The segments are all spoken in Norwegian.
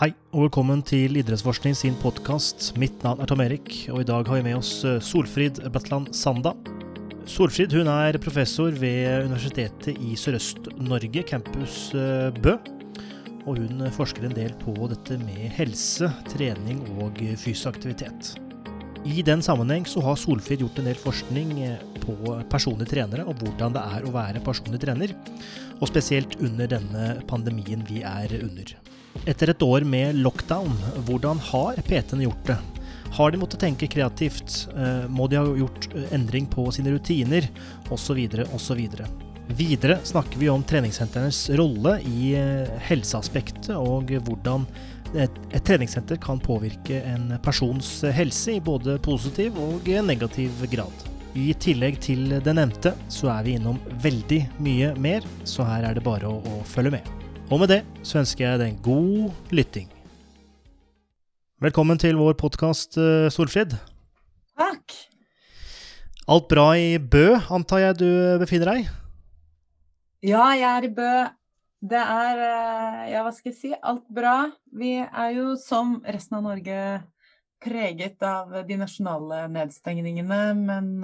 Hei, og velkommen til Idrettsforskning sin podkast. Mitt navn er Tom Erik, og i dag har vi med oss eh, Solfrid Bratland Sanda. Solfrid hun er professor ved Universitetet i Sørøst-Norge, campus eh, Bø. Og hun forsker en del på dette med helse, trening og fysisk aktivitet. I den sammenheng så har Solfrid gjort en del forskning eh, på personlige trenere og hvordan det er å være personlig trener, og spesielt under denne pandemien vi er under. Etter et år med lockdown, hvordan har PT-ene gjort det? Har de måttet tenke kreativt? Eh, må de ha gjort eh, endring på sine rutiner? Osv. osv. Videre snakker vi om treningssentrenes rolle i eh, helseaspektet, og hvordan et, treningssenter kan påvirke en persons helse i både positiv og negativ grad. I tillegg til det nevnte, så er vi innom veldig mye mer, så her er det bare å, å følge med. Og med det så ønsker jeg deg en god lytting. Velkommen til vår podkast, eh, Solfrid. Takk. Alt bra i Bø, antar jeg du befinner deg? Ja, jeg er i Bø. Det er eh, Ja, hva skal jeg si? Alt bra. Vi er jo som resten av Norge preget av de nasjonale nedstengningene, men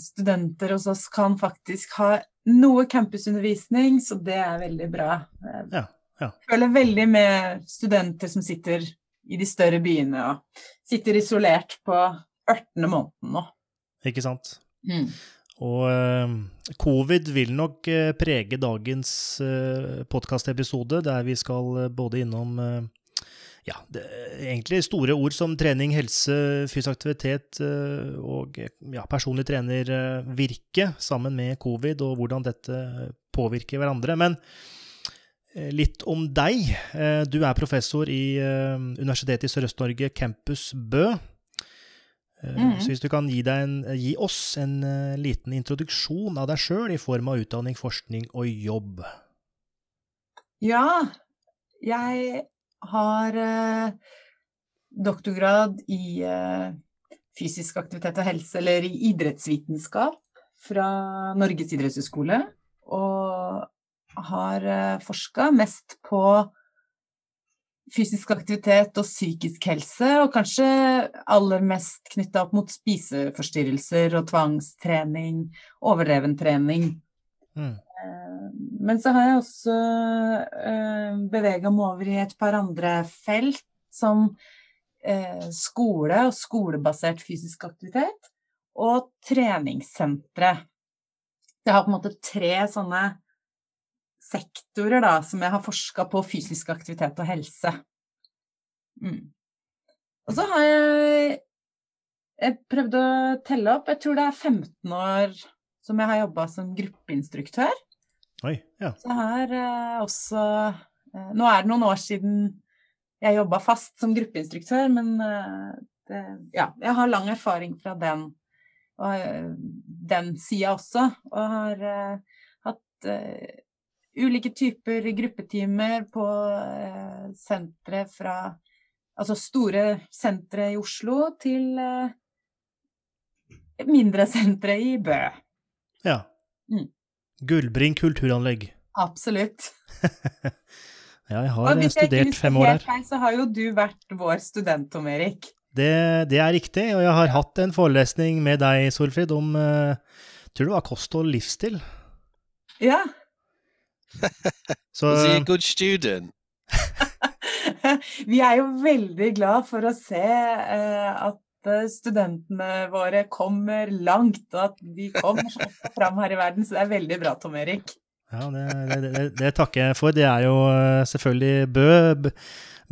studenter hos oss kan faktisk ha noe campusundervisning, så det er veldig bra. Jeg ja, ja. føler veldig med studenter som sitter i de større byene og sitter isolert på 18. måneden nå. Ikke sant. Mm. Og uh, covid vil nok uh, prege dagens uh, podkastepisode, der vi skal både innom ja, det egentlig store ord som trening, helse, fysisk aktivitet eh, og ja, personlig trenervirke sammen med covid, og hvordan dette påvirker hverandre. Men eh, litt om deg. Eh, du er professor i Universitetet i Sørøst-Norge, campus Bø. Mm. Så hvis du kan gi, en, gi oss en liten introduksjon av deg sjøl i form av utdanning, forskning og jobb. Ja, jeg har eh, doktorgrad i eh, fysisk aktivitet og helse, eller i idrettsvitenskap, fra Norges idrettshøgskole. Og har eh, forska mest på fysisk aktivitet og psykisk helse, og kanskje aller mest knytta opp mot spiseforstyrrelser og tvangstrening, overdreven trening. Mm. Men så har jeg også eh, bevega meg over i et par andre felt, som eh, skole og skolebasert fysisk aktivitet, og treningssentre. Jeg har på en måte tre sånne sektorer da, som jeg har forska på fysisk aktivitet og helse. Mm. Og så har jeg, jeg prøvd å telle opp, jeg tror det er 15 år som jeg har jobba som gruppeinstruktør. Oi, ja. Så her eh, også eh, Nå er det noen år siden jeg jobba fast som gruppeinstruktør, men eh, det, ja, jeg har lang erfaring fra den, og, den sida også. Og har uh, hatt uh, ulike typer gruppetimer på sentre fra Altså store sentre i Oslo til mindre sentre i Bø. Ja. Mm. Gullbring kulturanlegg. Absolutt. ja, jeg har studert fem år her. Feil, så har jo du vært vår student, Tom Erik. Det, det, er riktig, og jeg har hatt en forelesning med deg, Solfrid, om uh, tror det var og livsstil. Ja. så Was he a good student? Vi er jo veldig glad for å se uh, at Eh, studentene våre kommer langt, og at de kommer fram her i verden. Så det er veldig bra, Tom Erik. Ja, det, det, det, det takker jeg for. Det er jo eh, selvfølgelig Bø.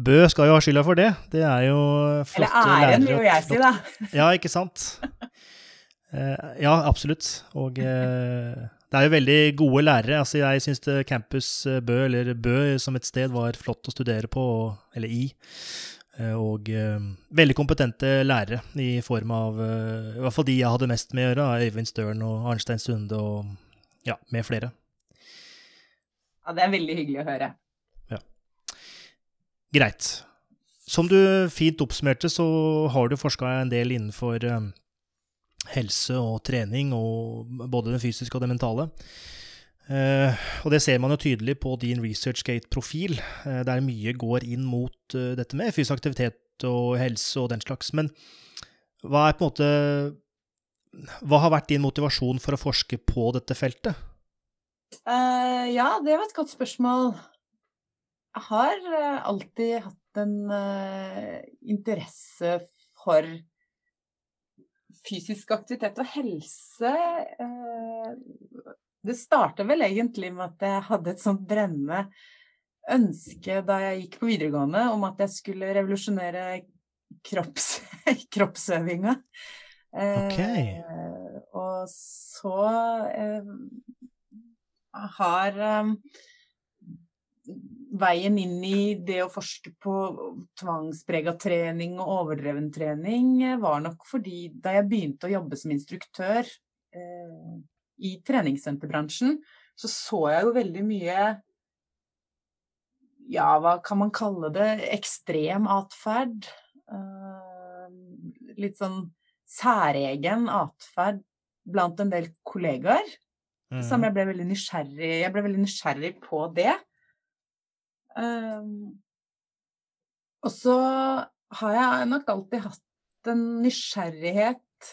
Bø skal jo ha skylda for det. Det er jo flotte lærere. Eller æren, vil jo jeg si, da. Ja, ikke sant. Eh, ja, absolutt. Og det er jo veldig gode lærere. Altså, jeg syns Campus Bø, eller Bø som et sted, var flott å studere på, eller i. Eh, og uh, veldig kompetente lærere i form av uh, I hvert fall de jeg hadde mest med å gjøre. Øyvind Støren og Arnstein Sunde og ja, med flere. Ja, det er veldig hyggelig å høre. Ja. Greit. Som du fint oppsummerte, så har du forska en del innenfor helse og trening, og både det fysiske og det mentale. Uh, og det ser man jo tydelig på din ResearchGate-profil, uh, der mye går inn mot uh, dette med fysisk aktivitet og helse og den slags. Men hva er på en måte Hva har vært din motivasjon for å forske på dette feltet? ja, det var et godt spørsmål. Jeg har alltid hatt en interesse for fysisk aktivitet og helse det starta vel egentlig med at jeg hadde et sånt brennende ønske da jeg gikk på videregående om at jeg skulle revolusjonere kropps, kroppsøvinga. Okay. Eh, og så eh, har eh, veien inn i det å forske på tvangsprega trening og overdreven trening var nok fordi da jeg begynte å jobbe som instruktør eh, i treningssenterbransjen, så så jeg jo veldig mye Ja, hva kan man kalle det? Ekstrem atferd. Uh, litt sånn særegen atferd blant en del kollegaer. Mm. Som jeg ble veldig nysgjerrig Jeg ble veldig nysgjerrig på det. Um, og så har jeg nok alltid hatt en nysgjerrighet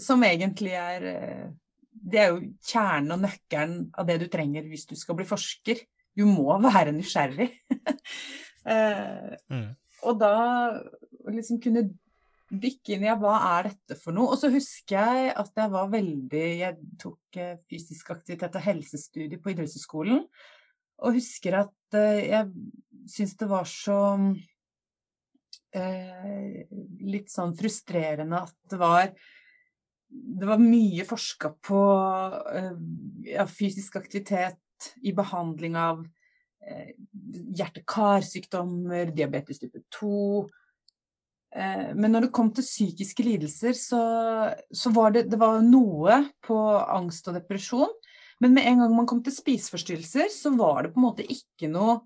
som egentlig er eh, det er jo kjernen og nøkkelen av det du trenger hvis du skal bli forsker. Du må være nysgjerrig. eh, mm. Og da liksom kunne dykke inn i ja, hva er dette for noe. Og så husker jeg at jeg var veldig Jeg tok eh, fysisk aktivitet og helsestudie på idrettshøyskolen. Og husker at eh, jeg syns det var så eh, Litt sånn frustrerende at det var det var mye forska på uh, ja, fysisk aktivitet i behandling av uh, hjerte-karsykdommer, diabetes type 2. Uh, eh, men når det kom til psykiske lidelser, så, så var det, det var noe på angst og depresjon. Men med en gang man kom til spiseforstyrrelser, så var det på en måte ikke noe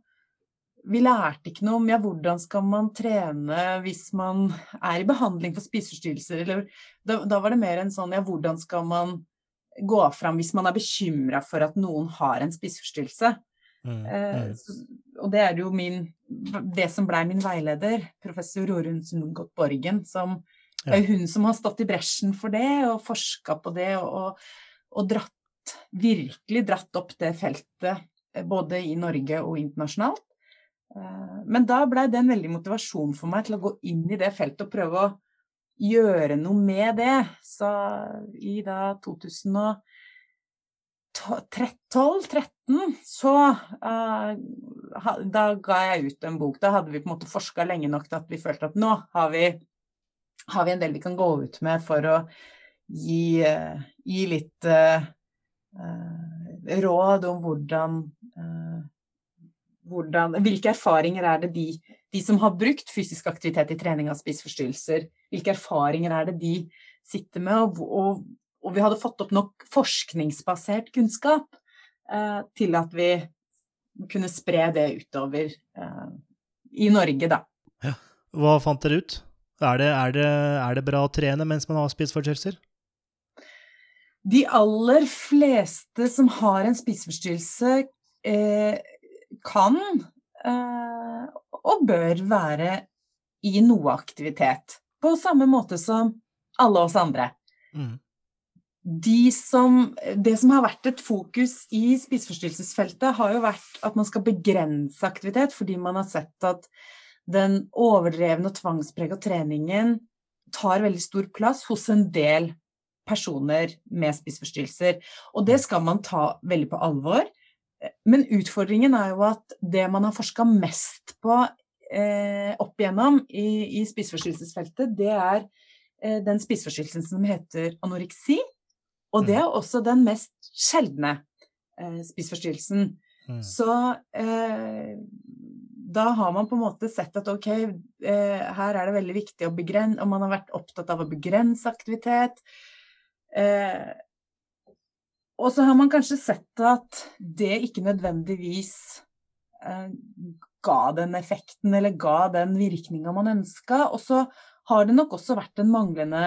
vi lærte ikke noe om ja, hvordan skal man trene hvis man er i behandling for spiseforstyrrelser, eller da, da, var det mer en sånn ja, hvordan skal man gå fram hvis man er bekymra for at noen har en spiseforstyrrelse. Mm, eh, mm. Eh, og det er jo min Det som blei min veileder, professor Rorun Sundgodt Borgen, som ja. er hun som har stått i bresjen for det og forska på det og, og dratt virkelig dratt opp det feltet eh, både i Norge og internasjonalt. Eh, men da blei det en veldig motivasjon for meg til å gå inn i det feltet og prøve å gjøre noe med det. Så i da 2012-13 så uh, Da ga jeg ut en bok. Da hadde vi på en måte forska lenge nok til at vi følte at nå har vi, har vi en del vi kan gå ut med for å gi, uh, gi litt uh, råd om hvordan hvordan, hvilke erfaringer er det de, de, som har brukt fysisk aktivitet i trening av spiseforstyrrelser, hvilke erfaringer er det de sitter med? Og, og, og vi hadde fått opp nok forskningsbasert kunnskap eh, til at vi kunne spre det utover eh, i Norge, da. Ja. Hva fant dere ut? Er det, er, det, er det, bra å trene mens man har spiseforstyrrelser? De aller fleste som har en spiseforstyrrelse, eh, kan eh, og bør være i noe aktivitet. På samme måte som alle oss andre. Mm. De som, det som har vært et fokus i spiseforstyrrelsesfeltet, har jo vært at man skal begrense aktivitet, fordi man har sett at den overdrevne og tvangsprega treningen tar veldig stor plass hos en del personer med spiseforstyrrelser. Og det skal man ta veldig på alvor. Men utfordringen er jo at det man har forska mest på eh, opp igjennom i, i spiseforstyrrelsesfeltet, det er eh, den spiseforstyrrelsen som heter anoreksi. Og det mm. er også den mest sjeldne eh, spiseforstyrrelsen. Mm. Så eh, da har man på en måte sett at ok, eh, her er det veldig viktig å begrense Og man har vært opptatt av å begrense aktivitet. Eh, og så har man kanskje sett at det ikke nødvendigvis eh, ga den effekten eller ga den virkninga man ønska. Og så har det nok også vært en manglende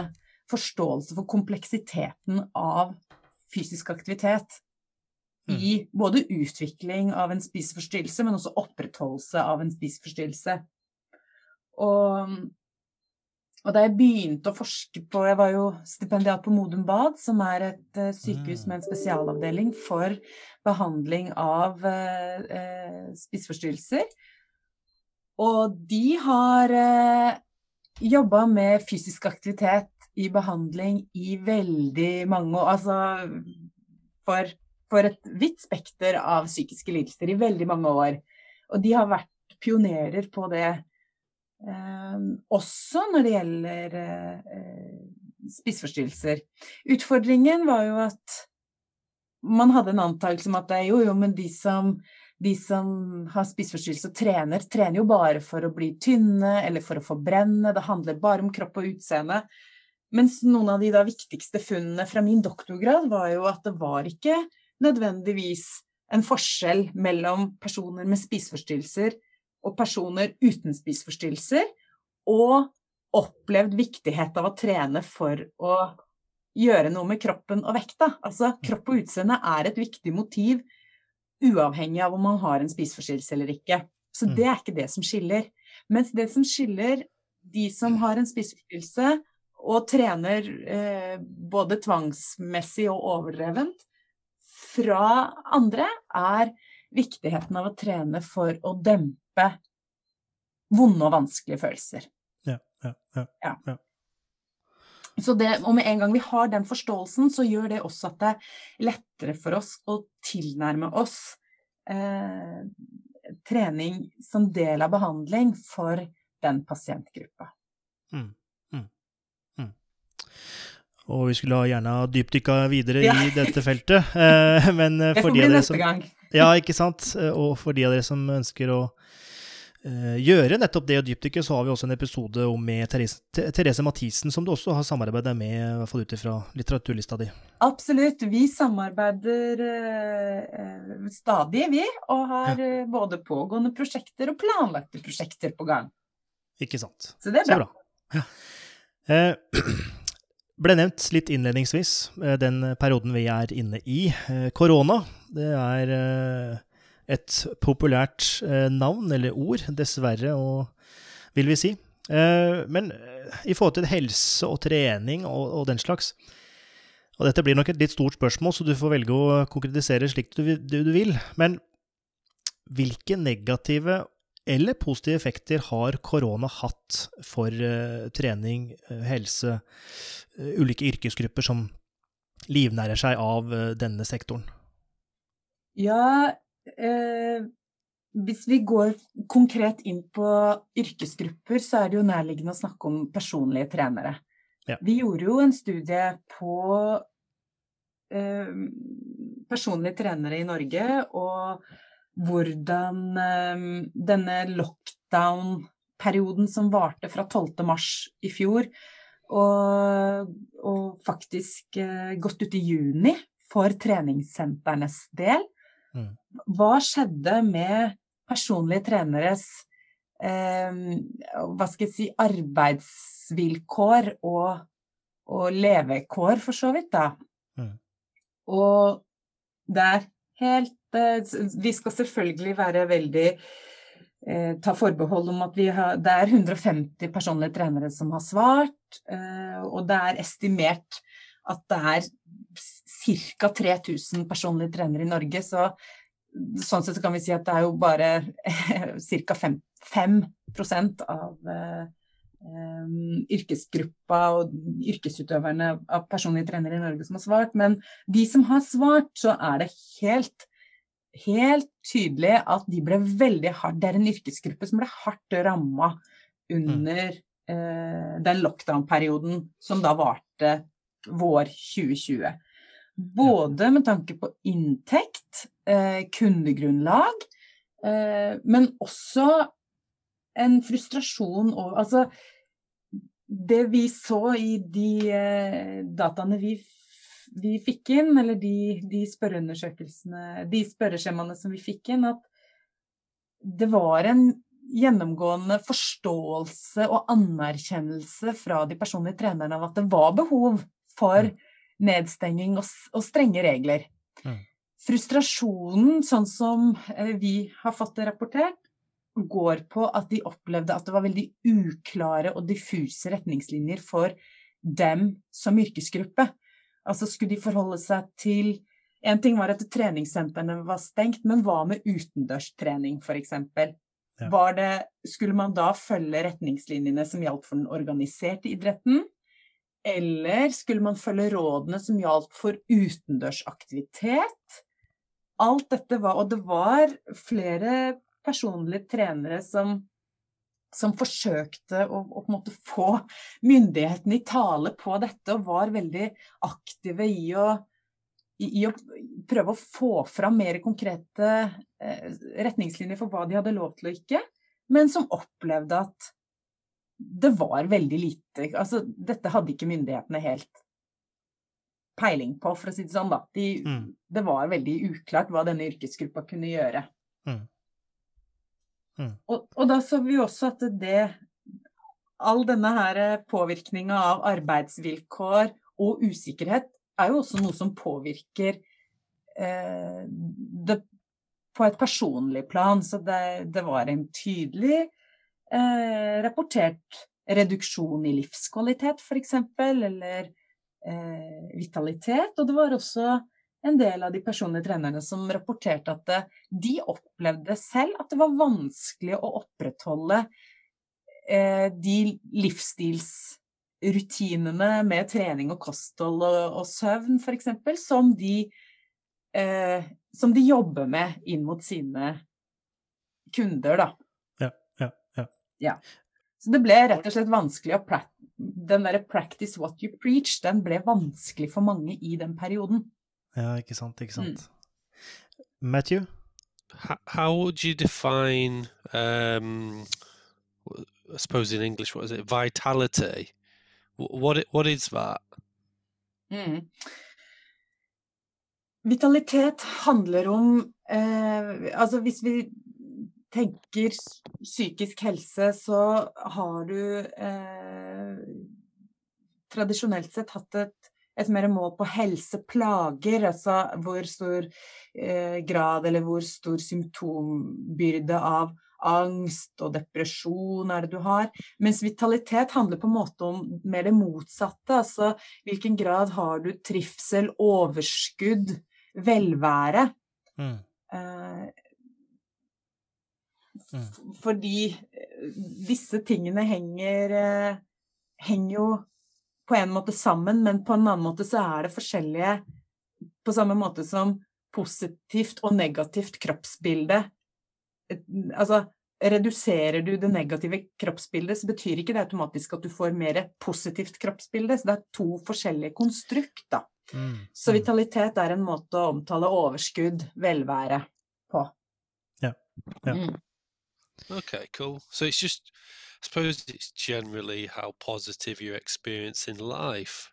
forståelse for kompleksiteten av fysisk aktivitet. i både utvikling av en spiseforstyrrelse, men også opprettholdelse av en spiseforstyrrelse. Og, og, da jeg begynte å forske på Jeg var jo stipendiat på Modum Bad, som er et uh, sykehus med en spesialavdeling for behandling av uh, uh, spiseforstyrrelser. Og de har uh, jobba med fysisk aktivitet i behandling i veldig mange år. Altså for, for et vidt spekter av psykiske lidelser i veldig mange år. Og de har vært pionerer på det også når det gjelder eh, spiseforstyrrelser. Utfordringen var jo at man hadde en antakelse om at det jo, jo, men de som, de som har spiseforstyrrelse og trener, trener jo bare for å bli tynne eller for å forbrenne. Det handler bare om kropp og utseende. Mens noen av de da viktigste funnene fra min doktorgrad var jo at det var ikke nødvendigvis en forskjell mellom personer med spiseforstyrrelser og personer uten spiseforstyrrelser, og opplevd viktighet av å trene for å gjøre noe med kroppen og vekta. Altså, kropp og utseende er et viktig motiv uavhengig av om man har en spiseforstyrrelse eller ikke. Så det er ikke det som skiller. Mens det som skiller de som har en spiseforstyrrelse og trener eh, både tvangsmessig og overdrevent fra andre, er viktigheten av å trene for å dempe vonde og vanskelige følelser. Ja, ja, ja. ja. ja. Så det, og med en gang vi har den forståelsen, så gjør det også at det er lettere for oss å tilnærme oss eh, trening som del av behandling for den pasientgruppa. Mm. Og vi skulle gjerne ha dypdykka videre ja. i dette feltet. Eh, men eh, for de av dere som gang. Ja, ikke sant. Eh, og for de av dere som ønsker å gjøre nettopp det å dypdykke, så har vi også en episode om med Therese, Therese Mathisen, som du også har samarbeidet med, i hvert fall ut ifra litteraturlista di. Absolutt. Vi samarbeider uh, stadig, vi. Og har ja. både pågående prosjekter og planlagte prosjekter på gang. Ikke sant. Så det er bra. bra. Ja. Eh, ble nevnt litt innledningsvis, eh, den perioden vi er inne i. Eh, korona, det er eh, et populært navn, eller ord, dessverre, vil vi si. Men i forhold til helse og trening og, og den slags Og dette blir nok et litt stort spørsmål, så du får velge å konkretisere slik du, du, du vil. Men hvilke negative eller positive effekter har korona hatt for uh, trening, uh, helse, uh, ulike yrkesgrupper som livnærer seg av denne sektoren? Ja, hvis vi går konkret inn på yrkesgrupper, så er det jo nærliggende å snakke om personlige trenere. Ja. Vi gjorde jo en studie på personlige trenere i Norge, og hvordan eh, denne lockdown-perioden som varte fra 12. mars i fjor, og, og faktisk eh, gått ut i juni for treningssentrenes del. Mm. Hva skjedde med personlige treneres eh, hva skal jeg si, arbeidsvilkår og, og levekår, for så vidt, da? Mm. Og det er helt Eh, vi skal selvfølgelig være veldig eh, ta forbehold om at har, det er 150 personlige trenere som har svart, eh, og det er estimert at det er ca. 3000 personlige trenere i Norge. Så sånn sett kan vi si at det er jo bare ca. 5, 5% av um, yrkesgruppa og yrkesutøverne av personlige trenere i Norge som har svart. Men de som har svart, så er det helt helt tydelig at de ble veldig hardt Det er en yrkesgruppe som ble hardt ramma under mm. uh, den lockdown-perioden som da varte vår 2020. Både med tanke på inntekt, eh, kundegrunnlag, eh, men også en frustrasjon over Altså, det vi så i de eh, dataene vi vi fikk inn, eller de, de spørreundersøkelsene, de spørreskjemaene som vi fikk inn, at det var en gjennomgående forståelse og anerkjennelse fra de personlige trenerne av at det var behov for mm. Nedstenging og, og strenge regler. Mm. frustrasjonen, sånn som eh, vi har fått det rapportert, går på at de opplevde at det var veldig uklare og diffuse retningslinjer for dem som yrkesgruppe. Altså skulle de forholde seg til En ting var at treningssentrene var stengt, men hva med utendørstrening f.eks.? Ja. skulle man da følge retningslinjene som gjaldt for den organiserte idretten? Eller skulle man følge rådene som gjaldt for utendørsaktivitet? Alt dette var Og det var flere personlige trenere som, som forsøkte å, å, få myndighetene i tale på dette, og var veldig aktive i å, i, i å prøve å få fram mer konkrete eh, retningslinjer for hva de hadde lov til og ikke, men som opplevde at det var veldig lite Altså, dette hadde ikke myndighetene helt peiling på, for å si det sånn, da. De, mm. Det var veldig uklart hva denne yrkesgruppa kunne gjøre. Mm. Mm. Og, og, da så vi også at det All denne her påvirkninga av arbeidsvilkår og usikkerhet er jo også noe som påvirker eh, det på et personlig plan. Så det, det var en tydelig eh, rapportert reduksjon i livskvalitet, f.eks., eller eh, vitalitet. Og det var også en del av de personlige trenerne som rapporterte at det, de opplevde selv at det var vanskelig å opprettholde eh, de livsstilsrutinene med trening og kosthold og, og søvn f.eks. som eh, som de jobber med inn mot sine kunder, da. Ja. Så det ble rett og slett vanskelig å Den derre 'practice what you preach', den ble vanskelig for mange i den perioden. Ja, ikke sant, ikke sant. Mm. Matthew? How would you define, um, I suppose in English, what is it, vitality? What, what is that? Mm. Vitalitet handler om eh, Altså hvis vi tenker psykisk helse, så har du eh, tradisjonelt sett hatt et et mer mål på helseplager, altså hvor stor eh, grad eller hvor stor symptombyrde av angst og depresjon er det du har. Mens vitalitet handler på en måte om mer det motsatte. Altså hvilken grad har du trivsel, overskudd, velvære. Mm. Eh, mm. Fordi eh, disse tingene henger, eh, henger jo på en måte sammen, men på en annen måte så er det forskjellige På samme måte som positivt og negativt kroppsbilde. Altså, reduserer du det negative kroppsbildet, så betyr ikke det automatisk at du får mer positivt kroppsbilde. Så det er to forskjellige konstrukt, da. Mm. Så mm. vitalitet er en måte å omtale overskudd, velvære, på. Ja. ja. Mm. Okay, cool. So it's just I suppose it's generally how positive your experience in life.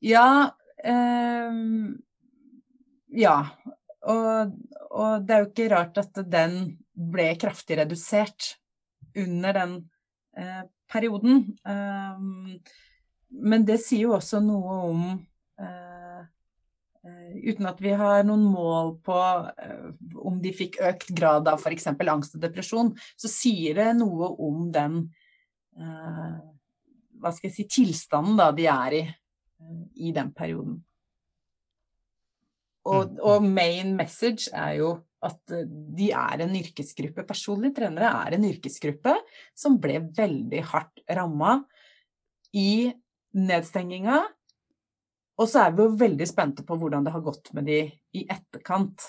Ja um, Ja. Og, og, det er jo ikke rart at den ble kraftig redusert under den eh, perioden. Um, men det sier jo også noe om Eh, uten at vi har noen mål på eh, om de fikk økt grad av f.eks. angst og depresjon, så sier det noe om den eh, hva skal jeg si, tilstanden da de er i i den perioden. Og, mm, og, main message er jo at de er en yrkesgruppe. Personlige trenere er en yrkesgruppe som ble veldig hardt ramma i nedstenginga og så er vi jo veldig spente på hvordan det har gått med de i etterkant.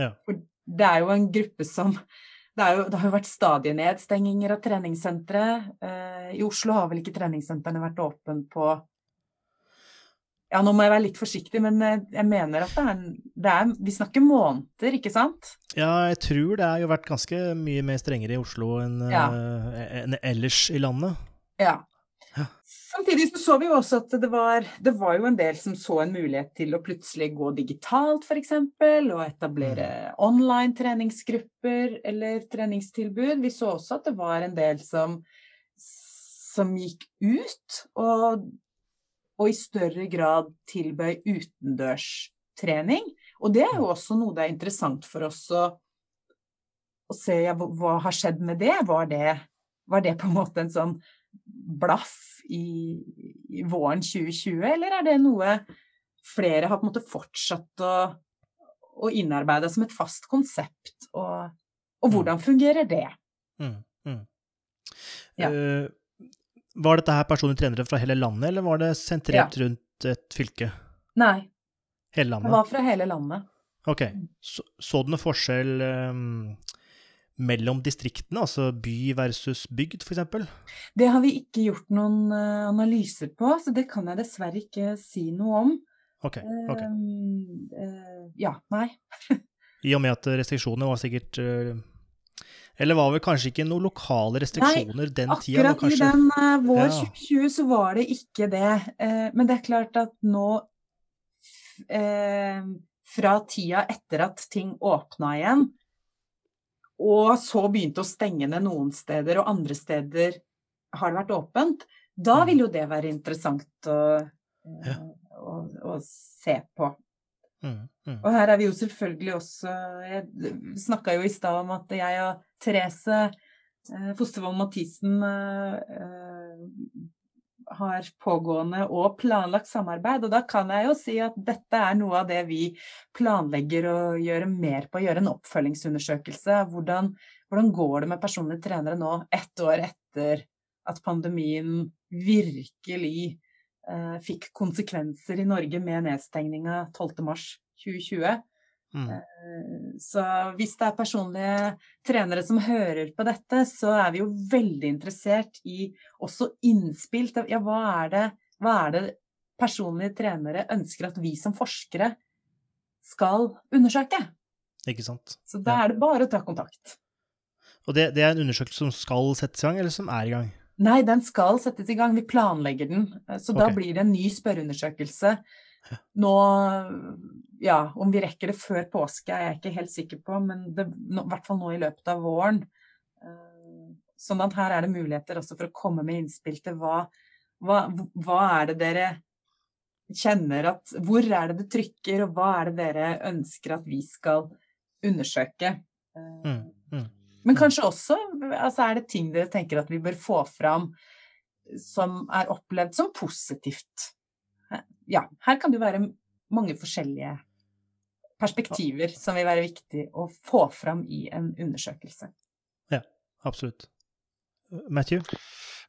Ja. For det er jo en gruppe som det, jo, det, har jo vært stadige nedstenginger av treningssentre. Eh, I Oslo har vel ikke treningssentrene vært åpne på Ja, nå må jeg være litt forsiktig, men eh, jeg mener at det er, det er, Vi snakker måneder, ikke sant? Ja, jeg tror det har jo vært ganske mye mer strengere i Oslo enn ja. uh, en ellers i landet. Ja. Samtidig så, så vi jo også at det var, det var jo en del som så en mulighet til å plutselig gå digitalt, f.eks., og etablere mm. online treningsgrupper eller treningstilbud. Vi så også at det var en del som, som gikk ut og, og, i større grad tilbød utendørs trening. Og det er jo også noe det er interessant for oss å, å se ja, hva har skjedd med det? Var, det? var det på en måte en sånn blaff i, i våren 2020, eller er det noe flere har på en måte fortsatt å, å innarbeide som et fast konsept? Og, og Mm. hvordan fungerer det? Mm, mm. Ja. Uh, var dette her personlige trenere fra hele landet, eller var det sentrert rundt et fylke? Nei, Hele det var fra hele landet. Ok. Så, så du noen forskjell eh, mellom distriktene, altså by versus bygd, eksempel? Det har vi ikke gjort noen eh, analyser på, så det kan jeg dessverre ikke si noe om. Ok. ok. Uh, uh, ja, nei. I og med at restriksjonene var sikkert Eller var vel kanskje ikke noen lokale restriksjoner den tida? Akkurat kanskje... i den vår Ja. 2020 så var det ikke det. Men det er klart at nå Fra tida etter at ting åpna igjen, og så begynte å stenge ned noen steder, og andre steder har det vært åpent, da Mm. vil jo det være interessant å, eh, Ja. å, å se på. Mm, mm. Og her er vi jo selvfølgelig også Jeg snakka jo i stad om at jeg og Therese Fostervoll Fostervold Mathisen eh, eh, har pågående og planlagt samarbeid. Og da kan jeg jo si at dette er noe av det vi planlegger å gjøre mer på. Gjøre en oppfølgingsundersøkelse. Hvordan, hvordan går det med personlige trenere nå, ett år etter at pandemien virkelig eh, fikk konsekvenser i Norge med nedstengninga 12.3.2020. Mm. Eh, Så hvis det er personlige trenere som hører på dette, så er vi jo veldig interessert i også innspill til ja, hva er det, hva er det personlige trenere ønsker at vi som forskere skal undersøke? Ikke sant. Så da er det bare å ta kontakt. Og det, det er en undersøkelse som skal settes i gang, eller som er i gang? Nei, den skal settes i gang. Vi planlegger den. Så Så da blir det en ny spørreundersøkelse. Nå Ja, om vi rekker det før påske er jeg ikke helt sikker på, men i hvert fall nå i løpet av våren. Eh, Sånn at her er det muligheter også for å komme med innspill til hva, hva, hva er det dere kjenner at Hvor er det det trykker, og hva er det dere ønsker at vi skal undersøke? Eh, Mm, mm. men kanskje også altså er det ting dere tenker at vi bør få fram som er opplevd som positivt. Ja, her kan det jo være mange forskjellige perspektiver som vil være viktig å få fram i en undersøkelse. Absolutt. Matthew?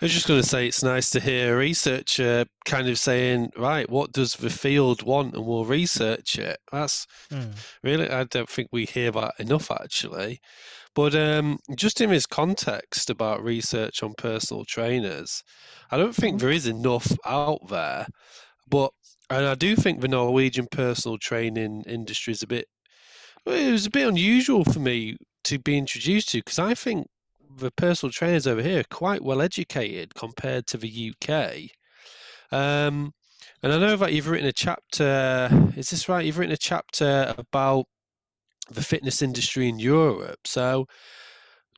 I was just going to say it's nice to hear a researcher kind of saying, right, what does the field want, and we'll research it. That's Mm. really, I don't think we hear that enough actually. But um, just in this context about research on personal trainers, I don't think there is enough out there. But and I do think the Norwegian personal training industry is a bit. It was a bit unusual for me to be introduced to because I think the personal trainers over here are quite well educated compared to the UK. Um, and I know that you've written a chapter. Is this right? You've written a chapter about the fitness industry in Europe. So,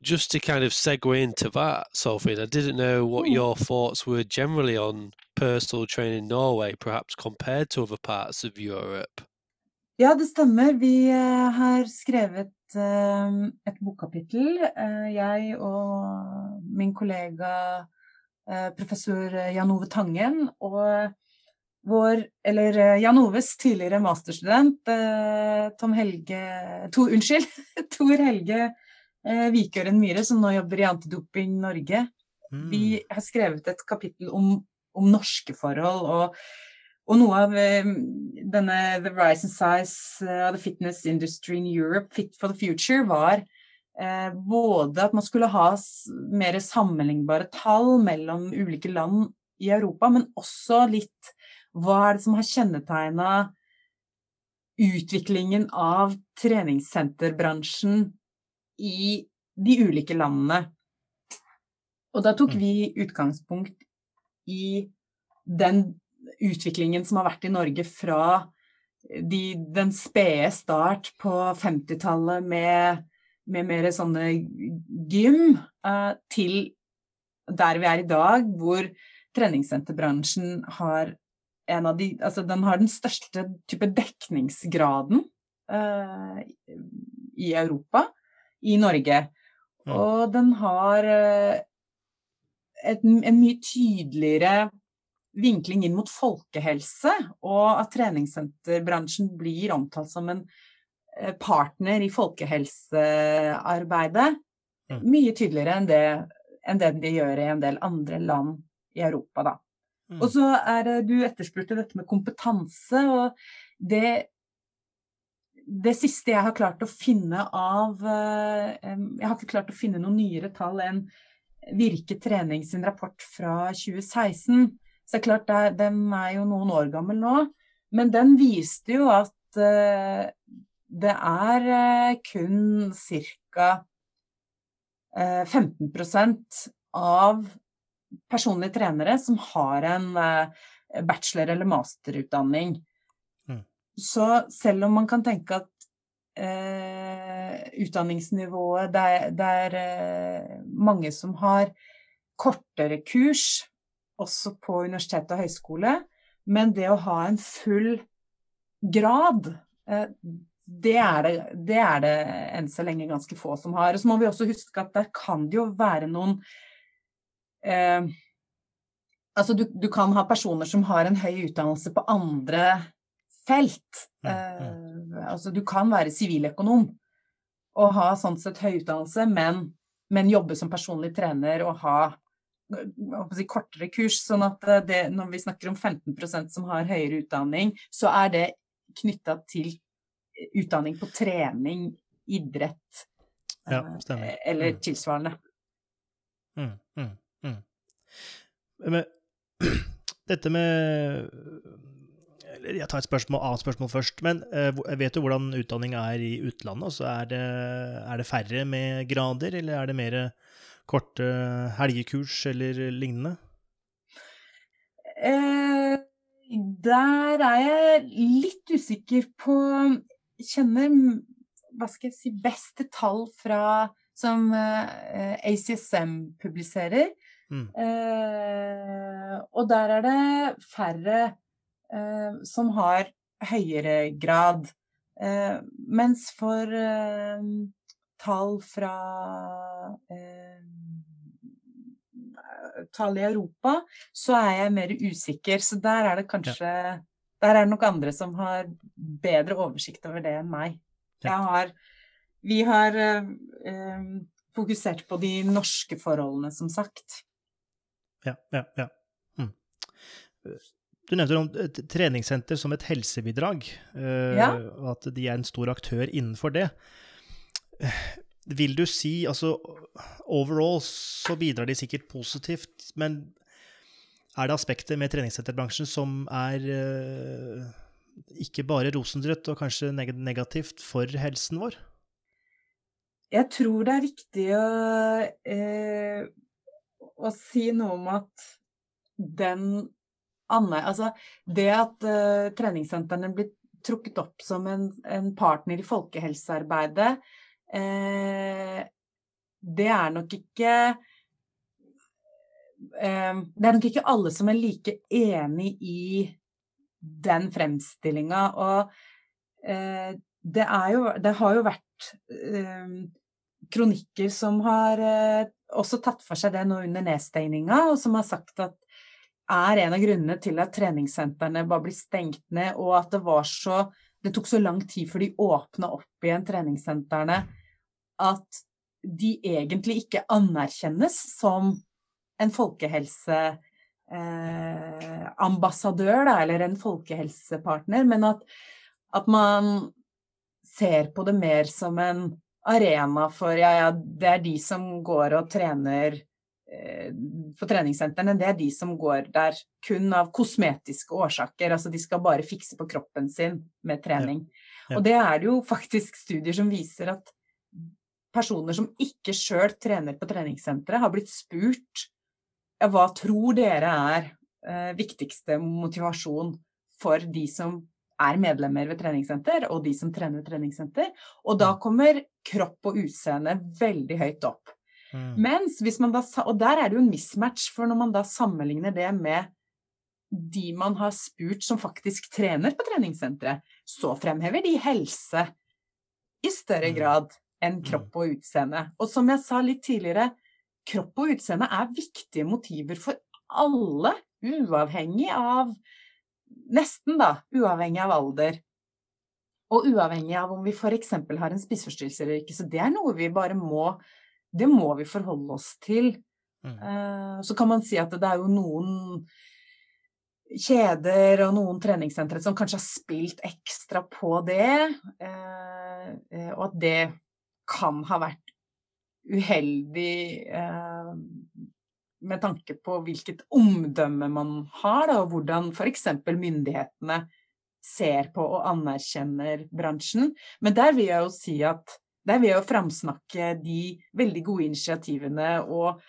just to kind of segue into that, Sophie, I didn't know what Mm. your thoughts were generally on personal training in Norway, perhaps compared to other parts of Europe. Ja, det stemmer. Vi eh, har skrevet eh, et bokkapittel, eh, jeg og min kollega professor Jan Ove Tangen, og vår, eller Jan Oves tidligere masterstudent, Tom Helge to, Unnskyld, Tor Helge eh, Vikøren Myhre, som nå jobber i Antidoping Norge. Mm. Vi har skrevet et kapittel om, om norske forhold, og, og noe av eh, denne The Rise and Size eh, of the Fitness Industry in Europe, Fit for the Future, var eh, både at man skulle ha mer sammenlignbare tall mellom ulike land i Europa, men også litt hva er det som har kjennetegna utviklingen av treningssenterbransjen i de ulike landene. Og da tok Mm. vi utgangspunkt i den utviklingen som har vært i Norge fra de, den spede start på 50-tallet med, med mer sånne gym, eh, til der vi er i dag, hvor treningssenterbransjen har en av de Altså, den har den største type dekningsgraden uh, i Europa, i Norge. Mm. Og den har eh, et, en mye tydeligere vinkling inn mot folkehelse, og at treningssenterbransjen blir omtalt som en eh, partner i folkehelsearbeidet. Mm. Mye tydeligere enn det, enn det de gjør i en del andre land i Europa, da. Mm. Og så er Du etterspurte dette med kompetanse, og det det siste jeg har klart å finne av eh, Jeg har ikke klart å finne noen nyere tall enn Virke trening sin rapport fra 2016. Så det er klart, det, den er jo noen år gammel nå. Men den viste jo at eh, det er eh, kun ca. Eh, 15% av personlige trenere som har en bachelor- eller masterutdanning. Så selv om man kan tenke at eh, utdanningsnivået Det er, det er eh, mange som har kortere kurs, også på universitet og høyskole, men det å ha en full grad eh, det er det, det er det enn så lenge ganske få som har. Og så må vi også huske at der kan det jo være noen eh, Altså du, du kan ha personer som har en høy utdannelse på andre felt. Mm, Eh, altså du kan være siviløkonom og ha sånn sett høy utdannelse, men, men jobbe som personlig trener og ha si, kortere kurs. Sånn at eh, det, når vi snakker om 15% som har høyere utdanning, så er det knytta til utdanning på trening, idrett Ja, eh, eller Mm. tilsvarende. Mm, mm, mm. Men, dette med eller Jeg tar et spørsmål, annet spørsmål først. Men eh, vet du hvordan utdanning er i utlandet? Altså, er, det, er det færre med grader, eller er det mer korte helgekurs eller lignende? Eh, der er jeg litt usikker på Kjenner hva skal jeg si, beste tall fra som eh, ACSM publiserer. Mm. Eh, og der er det færre som har høyere grad. Eh, mens for eh, tall fra eh, tall i Europa, så er jeg mer usikker. Så der er det kanskje Der er det nok andre som har bedre oversikt over det enn meg. Ja. Jeg har Vi har eh, eh, fokusert på de norske forholdene, som sagt. Ja, ja, ja. Mm. Du nevnte om et treningssenter som et helsebidrag, eh, Ja. og at de er en stor aktør innenfor det. Vil du si, altså overall så bidrar de sikkert positivt, men er det aspekter med treningssenterbransjen som er eh, ikke bare rosenrødt og kanskje negativt for helsen vår? Jeg tror det er viktig å, eh, å si noe om at den Anne, altså det at uh, treningssentrene blir trukket opp som en, en partner i folkehelsearbeidet, eh, det er nok ikke eh, Det er nok ikke alle som er like enig i den fremstillinga. Og eh, det jo Det har jo vært eh, kronikker som har eh, også tatt for seg det nå under nedstengninga, og som har sagt at er en av grunnene til at treningssentrene bare blir stengt ned, og at det var så Det tok så lang tid før de åpna opp igjen treningssentrene, at de egentlig ikke anerkjennes som en folkehelseambassadør, eh, da, eller en folkehelsepartner, men at, at man ser på det mer som en arena for ja, ja, det er de som går og trener eh, på treningssentrene, det er de som går der kun av kosmetiske årsaker. Altså de skal bare fikse på kroppen sin med trening. Ja. Og det er det jo faktisk studier som viser at personer som ikke sjøl trener på treningssenteret, har blitt spurt ja, hva tror dere er eh, viktigste motivasjon for de som er medlemmer ved treningssenter, og de som trener treningssenter. Og da kommer kropp og utseende veldig høyt opp. Mm. Mens hvis man da, og der er det jo en mismatch, for når man da sammenligner det med de man har spurt som faktisk trener på treningssenteret, så fremhever de helse i større Mm. grad enn Mm. kropp og utseende. Og som jeg sa litt tidligere, kropp og utseende er viktige motiver for alle, uavhengig av Nesten, da. Uavhengig av alder. Og uavhengig av om vi f.eks. har en spiseforstyrrelse eller ikke. Så det er noe vi bare må Det må vi forholde oss til. Mm. Eh, Så kan man si at det er jo noen kjeder og noen treningssentre som kanskje har spilt ekstra på det, eh, eh, og at det kan ha vært uheldig eh, med tanke på hvilket omdømme man har, da, og hvordan f.eks. myndighetene ser på og anerkjenner bransjen. Men der vil jeg jo si at der er ved å framsnakke de veldig gode initiativene og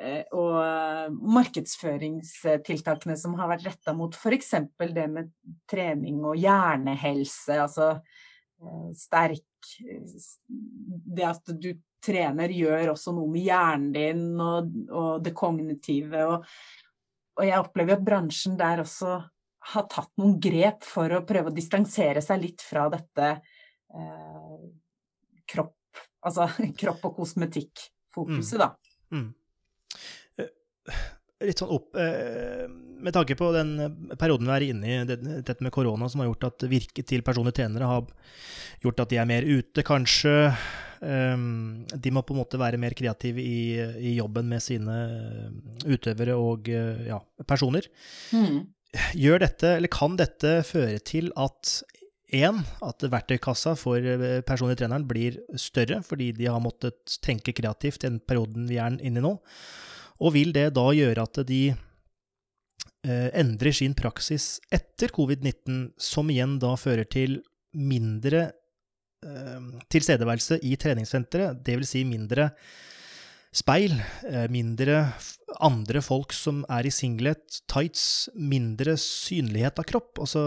eh, og eh, markedsføringstiltakene som har vært retta mot f.eks. det med trening og hjernehelse, altså eh, sterk Det at du trener gjør også noe med hjernen din og, og det kognitive. Og, og jeg opplever at bransjen der også har tatt noen grep for å prøve å distansere seg litt fra dette eh, kropp Altså kropp- og kosmetikkfokuset, da. Mm. Mm. Litt sånn opp eh, Med tanke på den perioden vi er inne i, dette med korona som har gjort at virket til personlige trenere har gjort at de er mer ute, kanskje. Um, De må på en måte være mer kreative i, i jobben med sine utøvere og eh, ja, personer. Mm. Gjør dette, eller kan dette føre til at én, at verktøykassa for eh, personlig treneren blir større, fordi de har måttet tenke kreativt i den perioden vi er inne i nå? Og vil det da gjøre at de eh, endrer sin praksis etter covid-19, som igjen da fører til mindre eh, tilstedeværelse i treningssenteret, dvs. Si mindre speil, mindre andre folk som er i singlet, tights, mindre synlighet av kropp. Altså,